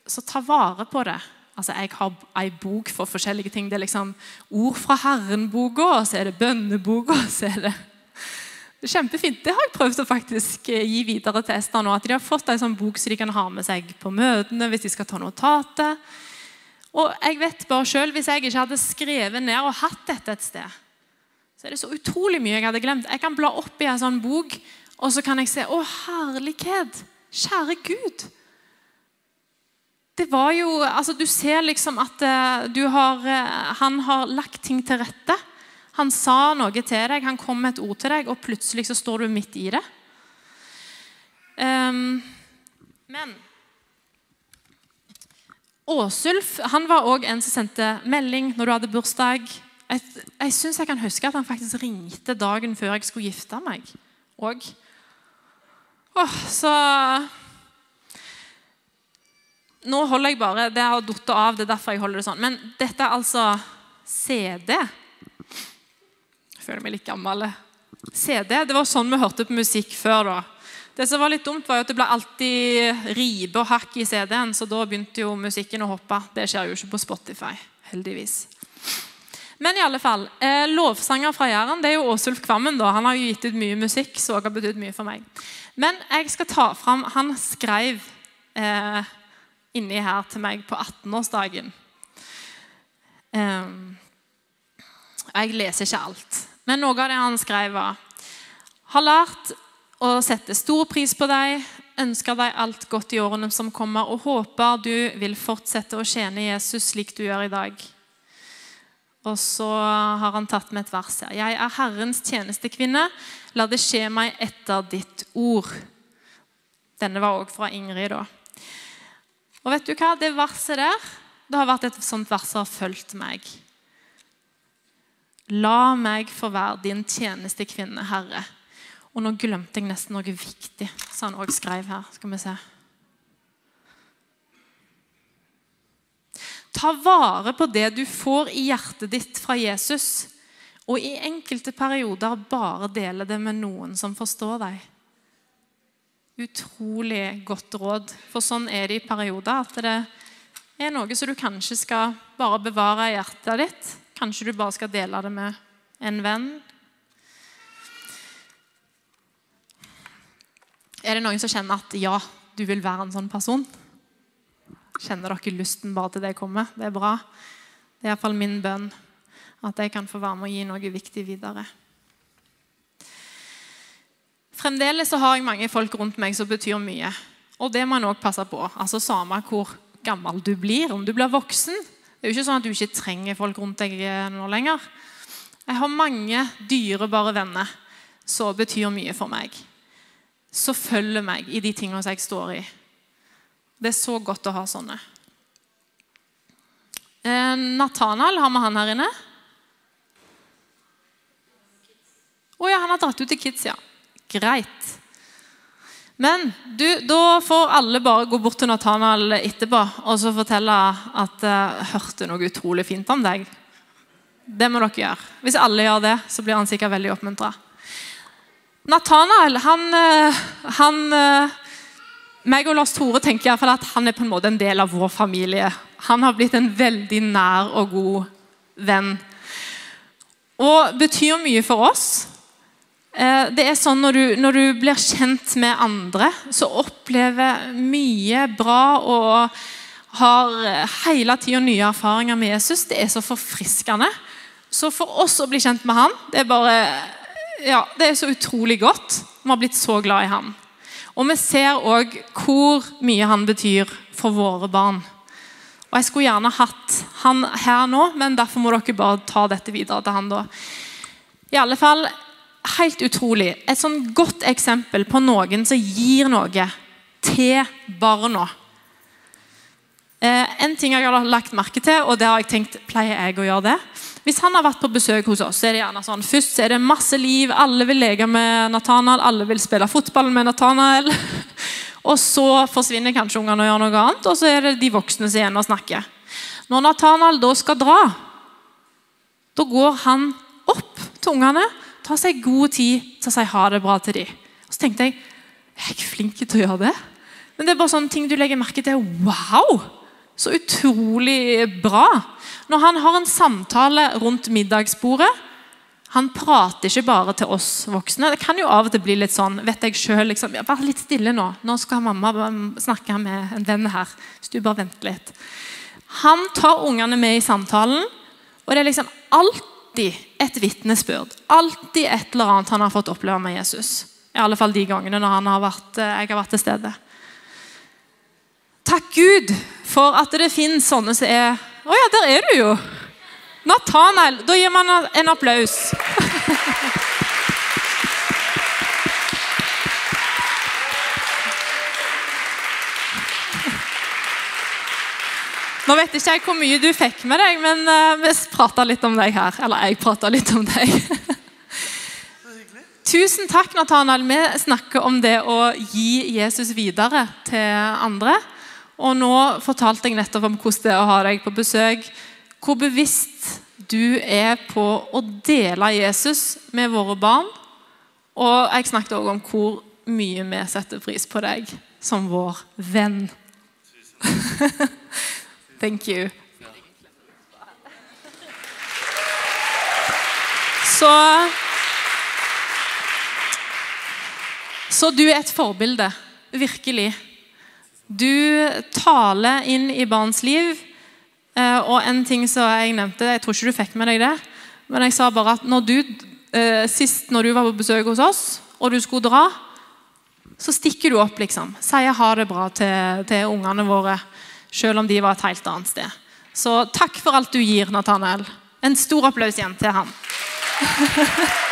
så ta vare på det. Altså, Jeg har ei bok for forskjellige ting. Det er liksom Ord fra Herren-boka, så er det bønneboka. så er det det er Kjempefint. Det har jeg prøvd å faktisk eh, gi videre til Ester nå. At de har fått en sånn bok som de kan ha med seg på møtene hvis de skal ta notater. Og jeg vet bare selv, Hvis jeg ikke hadde skrevet ned og hatt dette et sted, så er det så utrolig mye jeg hadde glemt. Jeg kan bla opp i en sånn bok, og så kan jeg se Å, herlighet! Kjære Gud! Det var jo, altså Du ser liksom at du har, uh, han har lagt ting til rette. Han sa noe til deg, han kom med et ord til deg, og plutselig så står du midt i det. Um, men Åsulf han var òg en som sendte melding når du hadde bursdag. Jeg, jeg syns jeg kan huske at han faktisk ringte dagen før jeg skulle gifte meg òg. Oh, så Nå holder jeg bare Det har falt av, det er derfor jeg holder det sånn. Men dette er altså CD. Føler meg litt gammel. CD, Det var sånn vi hørte på musikk før. da. Det som var litt dumt, var jo at det ble alltid ribe og hakk i CD-en, så da begynte jo musikken å hoppe. Det skjer jo ikke på Spotify, heldigvis. Men i alle fall, eh, lovsanger fra Jæren det er jo Åsulf Kvammen. da. Han har jo gitt ut mye musikk, så har betydd mye for meg. Men jeg skal ta fram Han skrev eh, inni her til meg på 18-årsdagen. Eh, jeg leser ikke alt, men noe av det han skrev, var Har lært å sette stor pris på deg, ønsker deg alt godt i årene som kommer, og håper du vil fortsette å tjene Jesus slik du gjør i dag. Og så har han tatt med et vers her. Jeg er Herrens tjenestekvinne. La det skje meg etter ditt ord. Denne var òg fra Ingrid, da. Og vet du hva? Det verset der det har vært et sånt vers som har fulgt meg. La meg få være din tjenestekvinne, Herre. Og nå glemte jeg nesten noe viktig, som han òg skrev her. Skal vi se. Ta vare på det du får i hjertet ditt fra Jesus, og i enkelte perioder bare dele det med noen som forstår deg. Utrolig godt råd, for sånn er det i perioder. At det er noe som du kanskje skal bare bevare i hjertet ditt. Kanskje du bare skal dele det med en venn, Er det noen som kjenner at ja, du vil være en sånn person? Kjenner dere lysten bare til det kommer? Det er bra. Det er iallfall min bønn at jeg kan få være med å gi noe viktig videre. Fremdeles så har jeg mange folk rundt meg som betyr mye. Og det må en òg passe på. Altså Samme hvor gammel du blir, om du blir voksen. Det er jo ikke sånn at du ikke trenger folk rundt deg eh, nå lenger. Jeg har mange dyrebare venner som betyr mye for meg som følger meg i de tingene som jeg står i. Det er så godt å ha sånne. Eh, Nathanael, har vi han her inne? Å oh, ja, han har dratt ut til kids, ja. Greit. Men du, da får alle bare gå bort til Nathanael etterpå og så fortelle at jeg uh, hørte noe utrolig fint om deg. Det må dere gjøre. Hvis alle gjør det, så blir han sikkert veldig oppmuntra. Nathanael han, eh, han, eh, meg og Lars Tore tenker i hvert fall at han er på en måte en del av vår familie. Han har blitt en veldig nær og god venn. Og betyr mye for oss. Eh, det er sånn når du, når du blir kjent med andre, så opplever mye bra og har hele tida nye erfaringer med Jesus. Det er så forfriskende. Så for oss å bli kjent med han, det er bare ja, det er så utrolig godt. Vi har blitt så glad i han. Og vi ser òg hvor mye han betyr for våre barn. Og Jeg skulle gjerne hatt han her nå, men derfor må dere bare ta dette videre til han da. I alle fall, helt utrolig. Et sånn godt eksempel på noen som gir noe til barna. Eh, en ting jeg har lagt merke til, og det har jeg tenkt pleier jeg å gjøre det. Hvis han har vært på besøk hos oss, så er det gjerne sånn Først er det masse liv, alle vil leke med Nathanael, alle vil spille fotball med Nathanael. Og så forsvinner kanskje ungene og gjør noe annet, og så er det de voksne som igjen og snakker. Når Nathanael da skal dra, da går han opp til ungene, tar seg god tid til å si ha det bra til dem. Så tenkte jeg jeg er ikke flink til å gjøre det? Men det er bare sånne ting du legger merke til. Wow! Så utrolig bra. Når han har en samtale rundt middagsbordet Han prater ikke bare til oss voksne. Det kan jo av og til bli litt sånn vet jeg selv, liksom, Vær litt stille nå. Nå skal mamma snakke med en venn her. Hvis du bare venter litt. Han tar ungene med i samtalen, og det er liksom alltid et vitnesbyrd. Alltid et eller annet han har fått oppleve med Jesus. I alle fall de gangene har vært, eh, jeg har vært til stede. Takk Gud for at det finnes sånne som er å ja, der er du jo! Nathanael. Da gir man en applaus. Nå vet ikke jeg hvor mye du fikk med deg, men uh, vi prata litt om deg her. Eller jeg prata litt om deg. Tusen takk, Nathanael. Vi snakker om det å gi Jesus videre til andre. Og nå fortalte jeg nettopp om hvordan det er å ha deg på besøk. Hvor bevisst du er på å dele Jesus med våre barn. Og jeg snakket også om hvor mye vi setter pris på deg som vår venn. Thank you. Så Så du er et forbilde. Virkelig. Du taler inn i barns liv. Eh, og en ting som jeg nevnte, jeg tror ikke du fikk med deg det, men jeg sa bare at når du, eh, sist når du var på besøk hos oss, og du skulle dra, så stikker du opp, liksom. Sier ha det bra til, til ungene våre, selv om de var et helt annet sted. Så takk for alt du gir, Nathanael. En stor applaus igjen til han.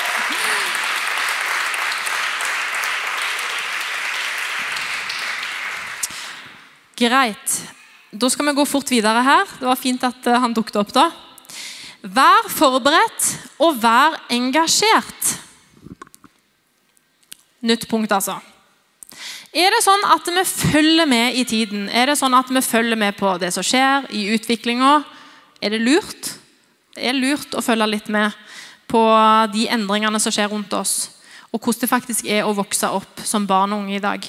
Greit. Da skal vi gå fort videre her. Det var fint at eh, han dukket opp da. Vær forberedt og vær engasjert. Nytt punkt, altså. Er det sånn at vi følger med i tiden? Er det sånn at vi følger med på det som skjer i utviklinga? Er det lurt? Det er lurt å følge litt med på de endringene som skjer rundt oss, og hvordan det faktisk er å vokse opp som barn og unge i dag.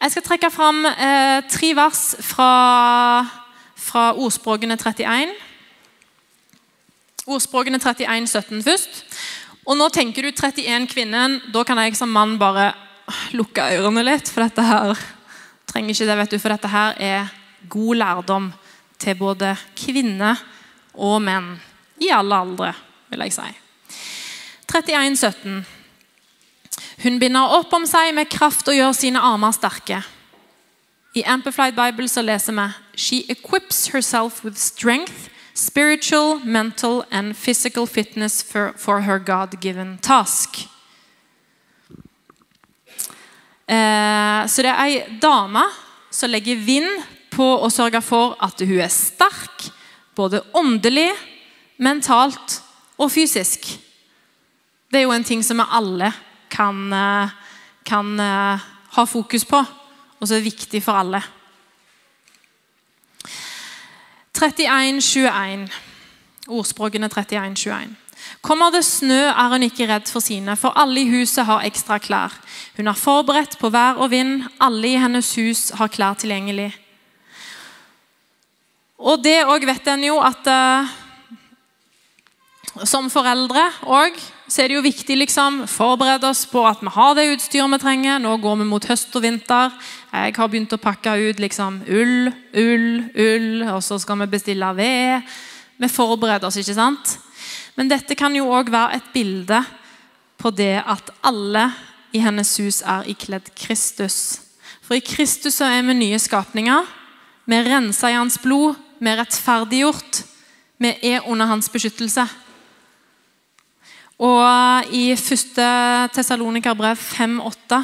Jeg skal trekke fram eh, tre vers fra, fra ordspråkene 31. Ordspråkene 31, 17 først. Og nå tenker du 31 kvinnen. Da kan jeg som mann bare lukke ørene litt, for dette her trenger ikke det, vet du, for dette her er god lærdom til både kvinner og menn. I alle aldre, vil jeg si. 31, 17. Hun binder opp om seg med kraft og gjør sine armer sterke. I Amplified Bible så leser vi She equips herself with strength, spiritual, mental and physical fitness for, for her God-given task. Eh, så det er ei dame som legger vind på å sørge for at hun er sterk, både åndelig, mentalt og fysisk. Det er jo en ting som vi alle kan, eh, kan eh, ha fokus på, og som er viktig for alle. 31, 21. Ordspråkene 31, 21. Kommer det snø, er hun ikke redd for sine, for alle i huset har ekstra klær. Hun er forberedt på vær og vind, alle i hennes hus har klær tilgjengelig. Og det òg vet en jo at uh, som foreldre òg, så er det jo viktig liksom forberede oss på at vi har det utstyret vi trenger. Nå går vi mot høst og vinter. Jeg har begynt å pakke ut liksom ull, ull, ull, og så skal vi bestille ved. Vi forbereder oss, ikke sant? Men dette kan jo òg være et bilde på det at alle i hennes hus er ikledd Kristus. For i Kristus er vi nye skapninger. Vi er rensa i hans blod, vi er rettferdiggjort. Vi er under hans beskyttelse. Og I 1. Tessalonikerbrev 5,8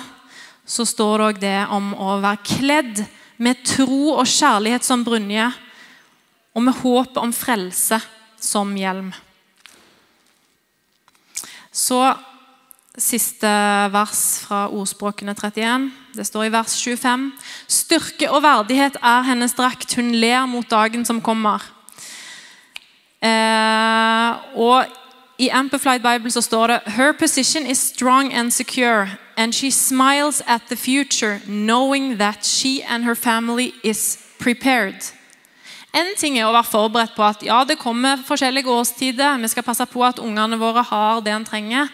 så står det det om å være kledd med tro og kjærlighet som brynje, og med håp om frelse som hjelm. Så siste vers fra Ordspråkene 31. Det står i vers 25. Styrke og verdighet er hennes drakt. Hun ler mot dagen som kommer. Eh, og i Amplified Bible så står det Her position is strong and secure, and she smiles at the future, knowing that she and her family is prepared. En ting er å være forberedt på at ja, det kommer forskjellige årstider. Vi skal passe på at ungene våre har det en trenger.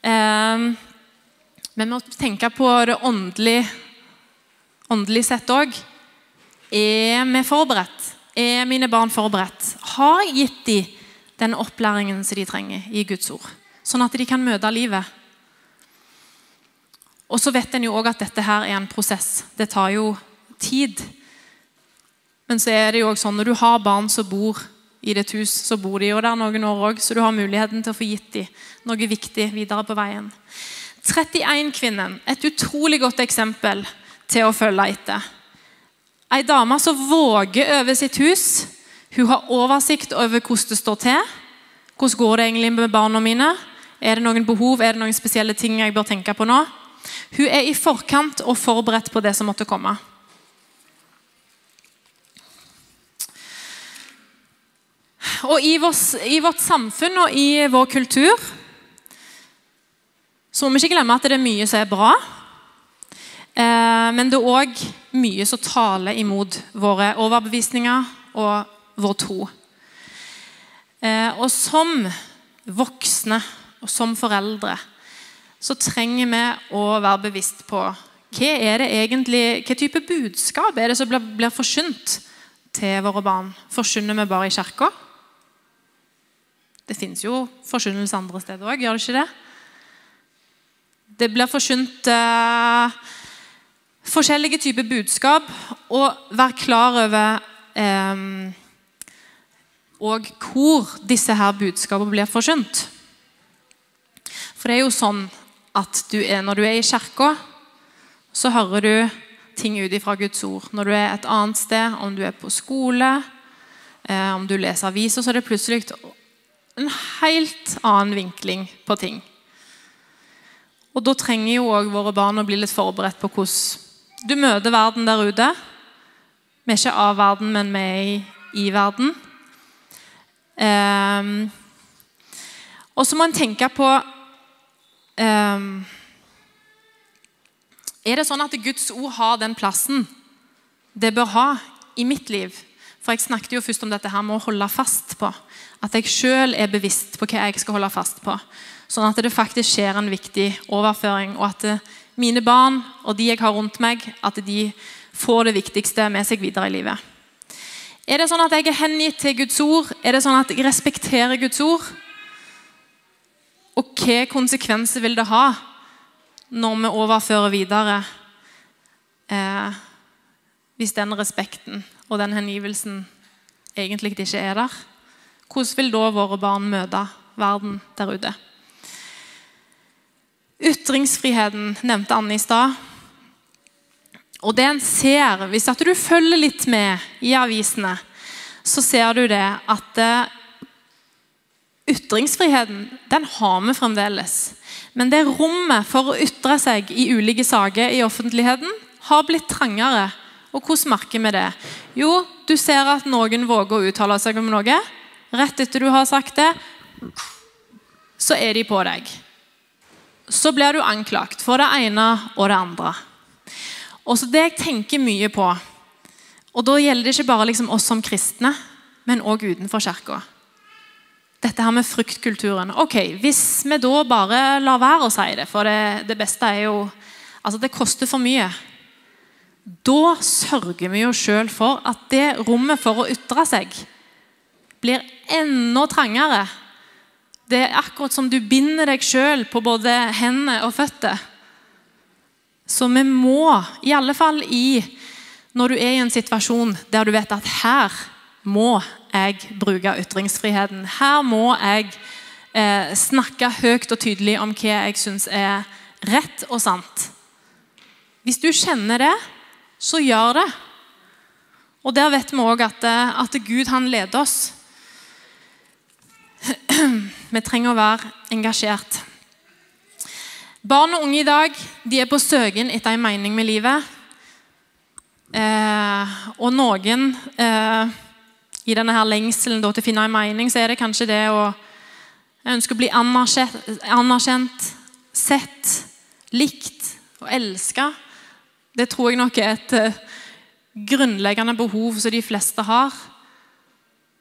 Men vi må tenke på det åndelige, åndelig sett òg. Er vi forberedt? Er mine barn forberedt? Har jeg gitt dem den opplæringen som de trenger i Guds ord. Sånn at de kan møte livet. Og så vet en jo òg at dette her er en prosess. Det tar jo tid. Men så er det jo også sånn når du har barn som bor i ditt hus, så bor de jo der noen år òg, så du har muligheten til å få gitt dem noe viktig videre på veien. 31-kvinnen, et utrolig godt eksempel til å følge etter. Ei dame som våger over sitt hus hun har oversikt over hvordan det står til. Hvordan går det egentlig med barna mine? Er det noen behov, er det noen spesielle ting jeg bør tenke på nå? Hun er i forkant og forberedt på det som måtte komme. Og i, vårt, i vårt samfunn og i vår kultur så må vi ikke glemme at det er mye som er bra. Eh, men det er òg mye som taler imot våre overbevisninger og vår tro. Eh, og som voksne og som foreldre så trenger vi å være bevisst på hva er det egentlig, hva type budskap er det som blir, blir forsynt til våre barn. Forsyner vi bare i kirka? Det fins jo forkynnelse andre steder òg, gjør det ikke det? Det blir forkynt eh, forskjellige typer budskap. Og vær klar over eh, og hvor disse her budskapene blir forkynt. For det er jo sånn at du er, når du er i kirka, så hører du ting ut ifra Guds ord. Når du er et annet sted, om du er på skole, eh, om du leser aviser, så er det plutselig en helt annen vinkling på ting. Og Da trenger jo òg våre barn å bli litt forberedt på hvordan du møter verden der ute. Vi er ikke av verden, men vi er i, i verden. Um, og så må en tenke på um, Er det sånn at Guds ord har den plassen det bør ha i mitt liv? For Jeg snakket jo først om dette her med å holde fast på. At jeg sjøl er bevisst på hva jeg skal holde fast på. Sånn at det faktisk skjer en viktig overføring, og at eh, mine barn og de jeg har rundt meg, at de får det viktigste med seg videre i livet. Er det sånn at jeg er hengitt til Guds ord? Er det sånn at jeg respekterer Guds ord? Og hva konsekvenser vil det ha når vi overfører videre eh, hvis den respekten og den hengivelsen egentlig ikke er der? Hvordan vil da våre barn møte verden der ute? Ytringsfriheten nevnte Anne i stad. Og det en ser, Hvis at du følger litt med i avisene, så ser du det at uh, ytringsfriheten den har vi fremdeles. Men det rommet for å ytre seg i ulike saker i offentligheten har blitt trangere. Og hvordan merker vi det? Jo, du ser at noen våger å uttale seg om noe. Rett etter du har sagt det, så er de på deg. Så blir du anklagt for det ene og det andre. Og så Det jeg tenker mye på, og da gjelder det ikke bare liksom oss som kristne, men òg utenfor kirka. Dette her med fruktkulturen. Ok, Hvis vi da bare lar være å si det, for det, det beste er jo Altså, det koster for mye. Da sørger vi jo sjøl for at det rommet for å ytre seg blir enda trangere. Det er akkurat som du binder deg sjøl på både hendene og føtter. Så vi må, i alle fall i, når du er i en situasjon der du vet at her må jeg bruke ytringsfriheten. Her må jeg eh, snakke høyt og tydelig om hva jeg syns er rett og sant. Hvis du kjenner det, så gjør det. Og der vet vi òg at, eh, at Gud han leder oss. Vi trenger å være engasjert. Barn og unge i dag de er på søken etter en mening med livet. Eh, og noen eh, i denne her lengselen da, til å finne en mening, så er det kanskje det å ønske å bli anerkjent, anerkjent sett, likt og elska. Det tror jeg nok er et uh, grunnleggende behov som de fleste har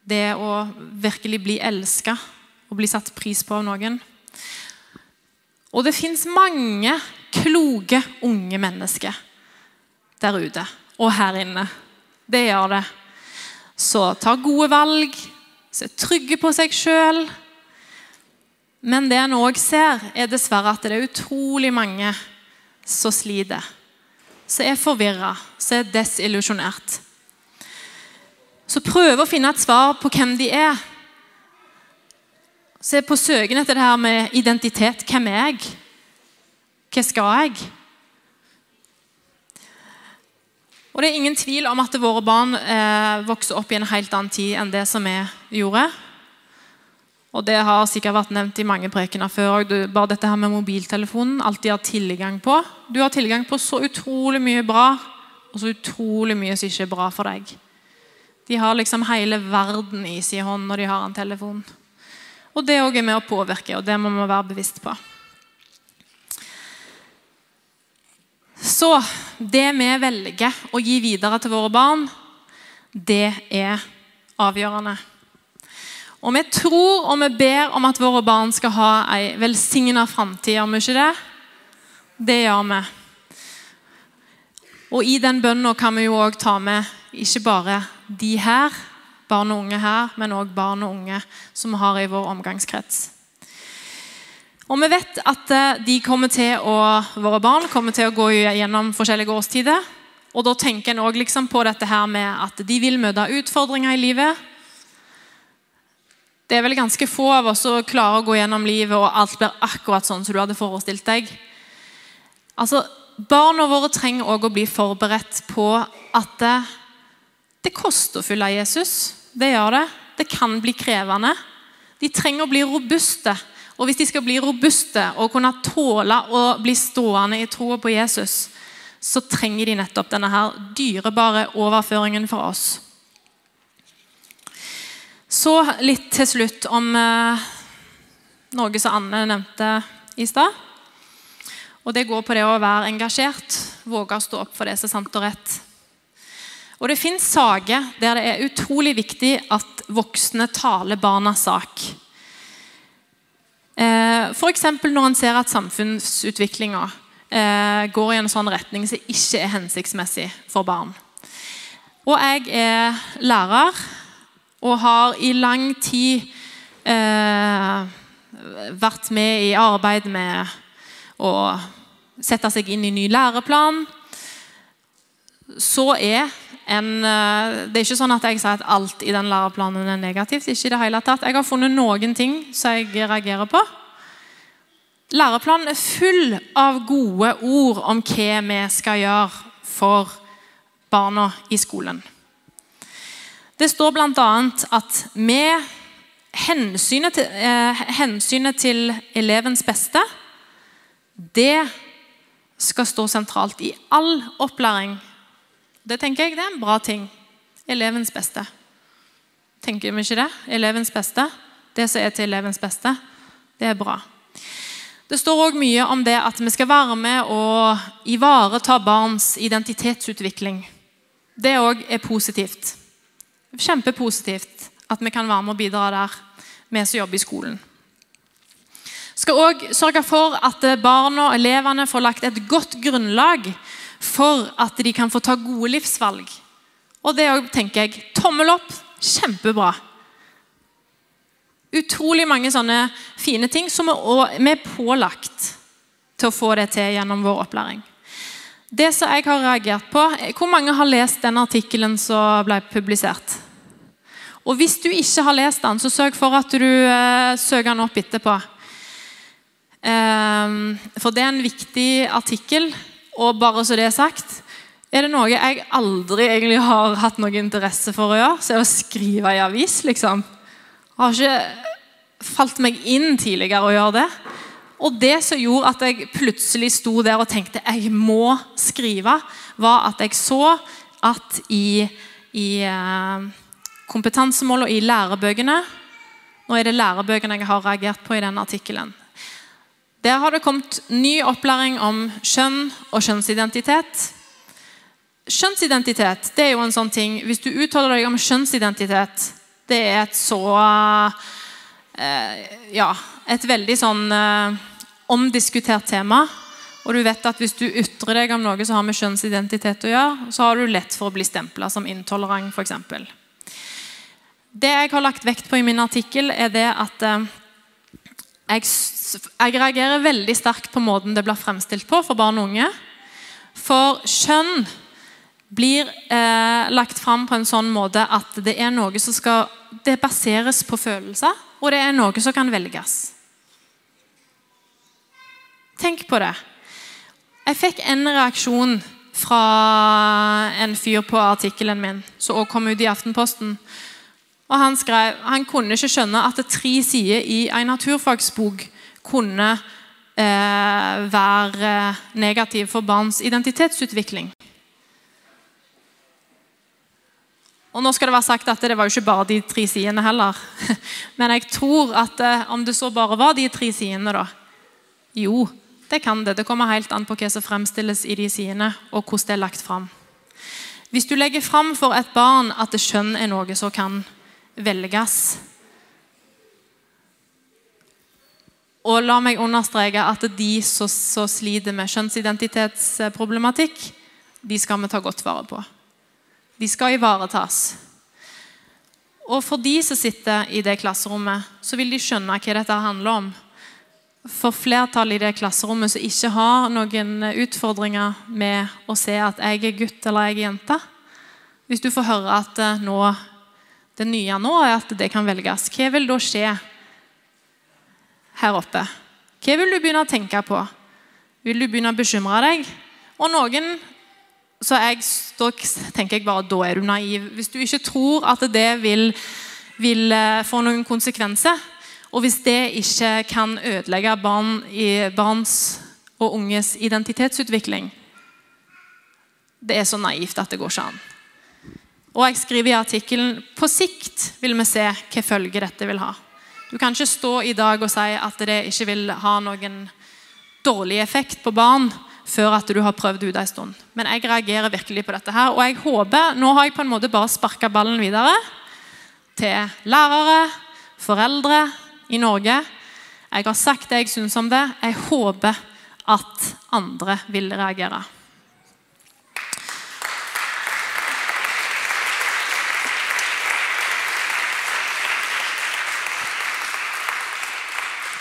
det å virkelig bli elska og bli satt pris på av noen. Og det fins mange kloke unge mennesker der ute og her inne. Det gjør det. Så ta gode valg, så er trygge på seg sjøl. Men det en òg ser, er dessverre at det er utrolig mange som sliter. Som er forvirra, som er desillusjonert. Så prøve å finne et svar på hvem de er. Se på søken etter det her med identitet. Hvem er jeg? Hva skal jeg? Og Det er ingen tvil om at våre barn eh, vokser opp i en helt annen tid enn det som vi gjorde. Og Det har sikkert vært nevnt i mange prekener før. Bare dette her med mobiltelefonen, alt de har tilgang på. Du har tilgang på så utrolig mye bra, og så utrolig mye som ikke er bra for deg. De har liksom hele verden i sin hånd når de har en telefon. Og det òg er med å påvirke, og det må vi være bevisst på. Så det vi velger å gi videre til våre barn, det er avgjørende. Og vi tror og vi ber om at våre barn skal ha ei velsigna framtid, gjør vi ikke det? Det gjør vi. Og i den bønna kan vi jo òg ta med ikke bare de her, barn og unge her, men òg barn og unge som vi har i vår omgangskrets. Og vi vet at eh, å, våre barn kommer til å gå gjennom forskjellige årstider. Og da tenker en òg liksom på dette her med at de vil møte utfordringer i livet. Det er vel ganske få av oss som klarer å gå gjennom livet, og alt blir akkurat sånn som du hadde forestilt deg. Altså, Barna våre trenger òg å bli forberedt på at det, det koster å følge Jesus. Det gjør det. Det kan bli krevende. De trenger å bli robuste. Og hvis de skal bli robuste og kunne tåle å bli stående i troa på Jesus, så trenger de nettopp denne her dyrebare overføringen fra oss. Så litt til slutt om eh, noe som Anne nevnte i stad. Og Det går på det å være engasjert, våge å stå opp for det som er sant og rett. Og Det fins saker der det er utrolig viktig at voksne taler barnas sak. Eh, F.eks. når en ser at samfunnsutviklinga eh, går i en sånn retning som ikke er hensiktsmessig for barn. Og jeg er lærer og har i lang tid eh, vært med i arbeid med å sette seg inn i ny læreplan. Så er en, eh, det er ikke sånn at jeg sier at alt i den læreplanen er negativt. ikke i det hele tatt. Jeg har funnet noen ting som jeg reagerer på. Læreplanen er full av gode ord om hva vi skal gjøre for barna i skolen. Det står bl.a. at med hensynet til, eh, hensynet til elevens beste det skal stå sentralt i all opplæring det tenker jeg det er en bra ting. Elevens beste. Tenker vi ikke det? Elevens beste. Det som er til elevens beste. Det er bra. Det står òg mye om det at vi skal være med og ivareta barns identitetsutvikling. Det òg er positivt. Kjempepositivt at vi kan være med og bidra der, vi som jobber i skolen. Vi skal òg sørge for at barna og elevene får lagt et godt grunnlag for at de kan få ta gode livsvalg. Og det òg tenker jeg tommel opp. Kjempebra utrolig mange sånne fine ting som vi er pålagt til å få det til gjennom vår opplæring. Det som jeg har reagert på, Hvor mange har lest den artikkelen som ble publisert? Og Hvis du ikke har lest den, så sørg for at du eh, søker den opp etterpå. Um, for det er en viktig artikkel. Og bare så det er sagt, er det noe jeg aldri egentlig har hatt noe interesse for å gjøre, så er det å skrive i avis. liksom Jeg har ikke falt meg inn tidligere å gjøre det. Og det som gjorde at jeg plutselig sto der og tenkte jeg må skrive, var at jeg så at i, i eh, kompetansemål og i lærebøkene Nå er det lærebøkene jeg har reagert på i denne artikkelen. Der har det kommet ny opplæring om kjønn og kjønnsidentitet. Kjønnsidentitet det er jo en sånn ting Hvis du uttaler deg om kjønnsidentitet, det er et så eh, Ja, et veldig sånn eh, omdiskutert tema. Og du vet at hvis du ytrer deg om noe som har med kjønnsidentitet å gjøre, så har du lett for å bli stempla som intolerant, f.eks. Det jeg har lagt vekt på i min artikkel, er det at eh, jeg, jeg, reagerer veldig sterkt på måten det blir fremstilt på for barn og unge. For kjønn blir eh, lagt fram på en sånn måte at det er noe som skal det baseres på følelser, og det er noe som kan velges. Tenk på det. Jeg fikk en reaksjon fra en fyr på artikkelen min, som også kom ut i Aftenposten. Og Han skrev han kunne ikke skjønne at tre sider i en naturfagsbok kunne eh, være negativ for barns identitetsutvikling. Og nå skal det være sagt at det var jo ikke bare de tre sidene heller. Men jeg tror at eh, om det så bare var de tre sidene, da Jo, det kan det. Det kommer helt an på hva som fremstilles i de sidene, og hvordan det er lagt fram. Hvis du legger fram for et barn at skjønn er noe som kan velges Og la meg understreke at de som sliter med kjønnsidentitetsproblematikk, de skal vi ta godt vare på. De skal ivaretas. Og for de som sitter i det klasserommet, så vil de skjønne hva dette handler om. For flertallet i det klasserommet som ikke har noen utfordringer med å se at jeg er gutt eller jeg er jente Hvis du får høre at eh, nå, det nye nå er at det kan velges, hva vil da skje her oppe? Hva vil du begynne å tenke på? Vil du begynne å bekymre deg? Og noen så jeg, tenker jeg bare da er du naiv. Hvis du ikke tror at det vil, vil eh, få noen konsekvenser, og hvis det ikke kan ødelegge barn i, barns og unges identitetsutvikling Det er så naivt at det går ikke an. Og jeg skriver i artikkelen på sikt vil vi se hvilke følger dette vil ha. Du kan ikke stå i dag og si at det ikke vil ha noen dårlig effekt på barn før at du har prøvd ut en stund. Men jeg reagerer virkelig på dette her. Og jeg håper Nå har jeg på en måte bare sparka ballen videre til lærere, foreldre i Norge. Jeg har sagt det jeg syns om det. Jeg håper at andre vil reagere.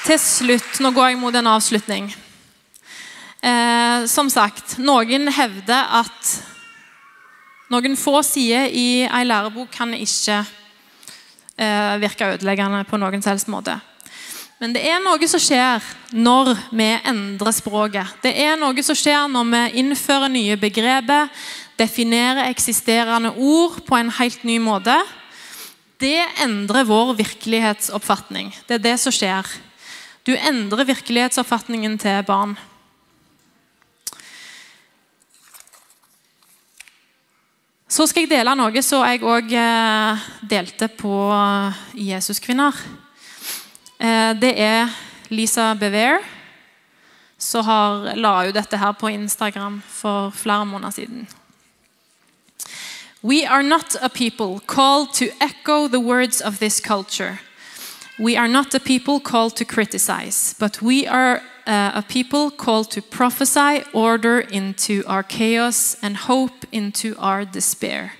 Til slutt, nå går jeg mot en avslutning. Eh, som sagt, noen hevder at noen få sider i ei lærebok kan ikke eh, virke ødeleggende på noen helst måte. Men det er noe som skjer når vi endrer språket. Det er noe som skjer når vi innfører nye begreper, definerer eksisterende ord på en helt ny måte. Det endrer vår virkelighetsoppfatning. Det er det som skjer. Du endrer virkelighetsoppfatningen til barn. Så skal jeg dele noe som jeg òg eh, delte på Jesuskvinner. Eh, det er Lisa Bever, som la jo dette her på Instagram for flere måneder siden. We are not a people called to echo the words of this culture. We are not a people called to criticize, but we are uh, a people called to prophesy order into our chaos and hope into our despair.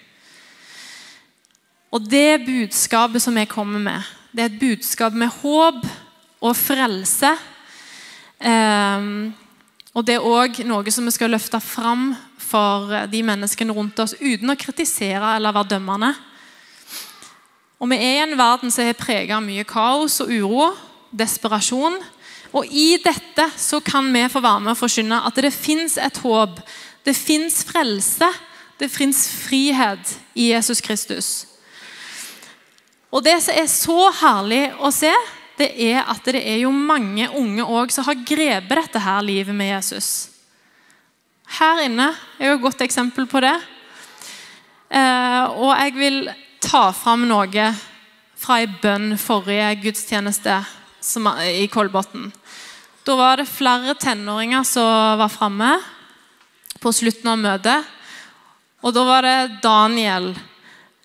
Og det budskapet som jeg kommer med, det er et budskap med håp og frelse. Um, og det er òg noe som vi skal løfte fram for de menneskene rundt oss, uten å kritisere eller være dømmende. Og Vi er i en verden som er preget av mye kaos og uro, desperasjon. Og I dette så kan vi få være med og forkynne at det fins et håp. Det fins frelse. Det fins frihet i Jesus Kristus. Og Det som er så herlig å se, det er at det er jo mange unge også som har grepet dette her livet med Jesus. Her inne er jo et godt eksempel på det. Eh, og jeg vil ta fram noe fra ei bønn forrige gudstjeneste i Kolbotn. Da var det flere tenåringer som var framme på slutten av møtet. Og da var det Daniel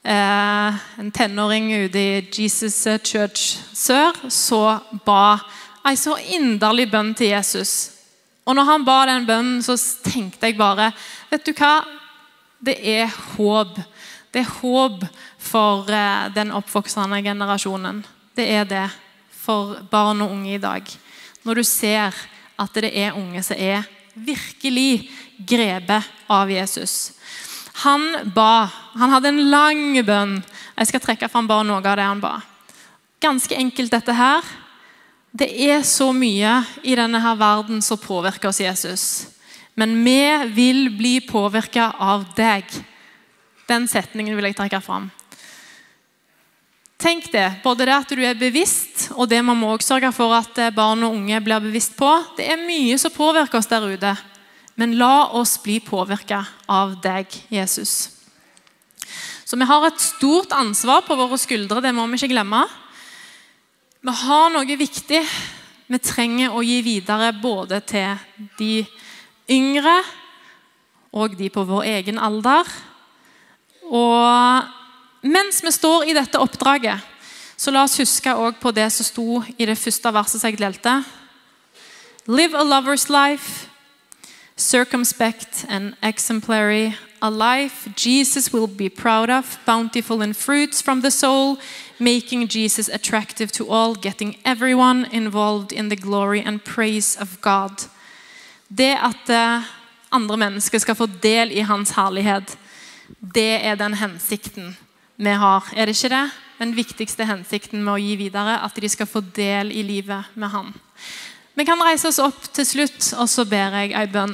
eh, en tenåring ute i Jesus Church Sør, som ba ei så inderlig bønn til Jesus. Og når han ba den bønnen, så tenkte jeg bare Vet du hva? Det er håp. Det er håp for eh, den oppvoksende generasjonen. Det er det for barn og unge i dag. Når du ser at det er unge som er virkelig grepet av Jesus. Han ba. Han hadde en lang bønn. Jeg skal trekke fram bare noe av det han ba. Ganske enkelt dette her. Det er så mye i denne her verden som påvirker oss Jesus. Men vi vil bli påvirka av deg. Den setningen vil jeg trekke fram. Tenk det, både det at du er bevisst, og det man må også sørge for at barn og unge blir bevisst på. Det er mye som påvirker oss der ute. Men la oss bli påvirka av deg, Jesus. Så vi har et stort ansvar på våre skuldre, det må vi ikke glemme. Vi har noe viktig vi trenger å gi videre både til de yngre og de på vår egen alder. Og mens vi står i dette oppdraget, så la oss huske på det som sto i det første verset jeg delte. Live a lover's life circumspect and exemplary, a life Jesus will be proud of, bountiful in fruits from the soul, making Jesus attractive to all, getting everyone involved in the glory and praise of God. Det at eh, andre mennesker skal få del i hans herlighet, det er den hensikten vi har. Er det ikke det? Den viktigste hensikten med å gi videre, at de skal få del i livet med han. Vi kan reise oss opp til slutt, og så ber jeg ei bønn.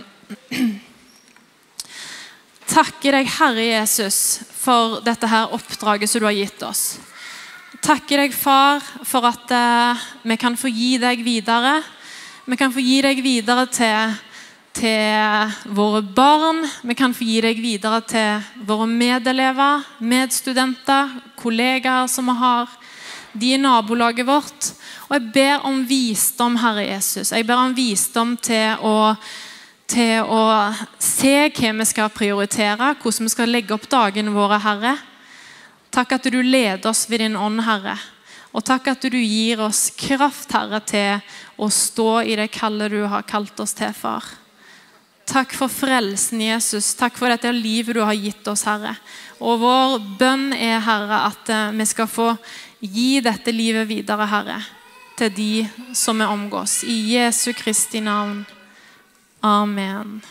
Takker deg, Herre Jesus, for dette her oppdraget som du har gitt oss. Takker deg, Far, for at uh, vi kan få gi deg videre. Vi kan få gi deg videre til, til våre barn. Vi kan få gi deg videre til våre medelever, medstudenter, kollegaer som vi har. De i nabolaget vårt. Og jeg ber om visdom, Herre Jesus. Jeg ber om visdom til å, til å se hva vi skal prioritere, hvordan vi skal legge opp dagene våre, Herre. Takk at du leder oss ved din ånd, Herre. Og takk at du gir oss kraft, Herre, til å stå i det kallet du har kalt oss til, far. Takk for frelsen, Jesus. Takk for dette livet du har gitt oss, Herre. Og vår bønn er, Herre, at eh, vi skal få gi dette livet videre, Herre til de som vi omgås. I Jesu Kristi navn. Amen.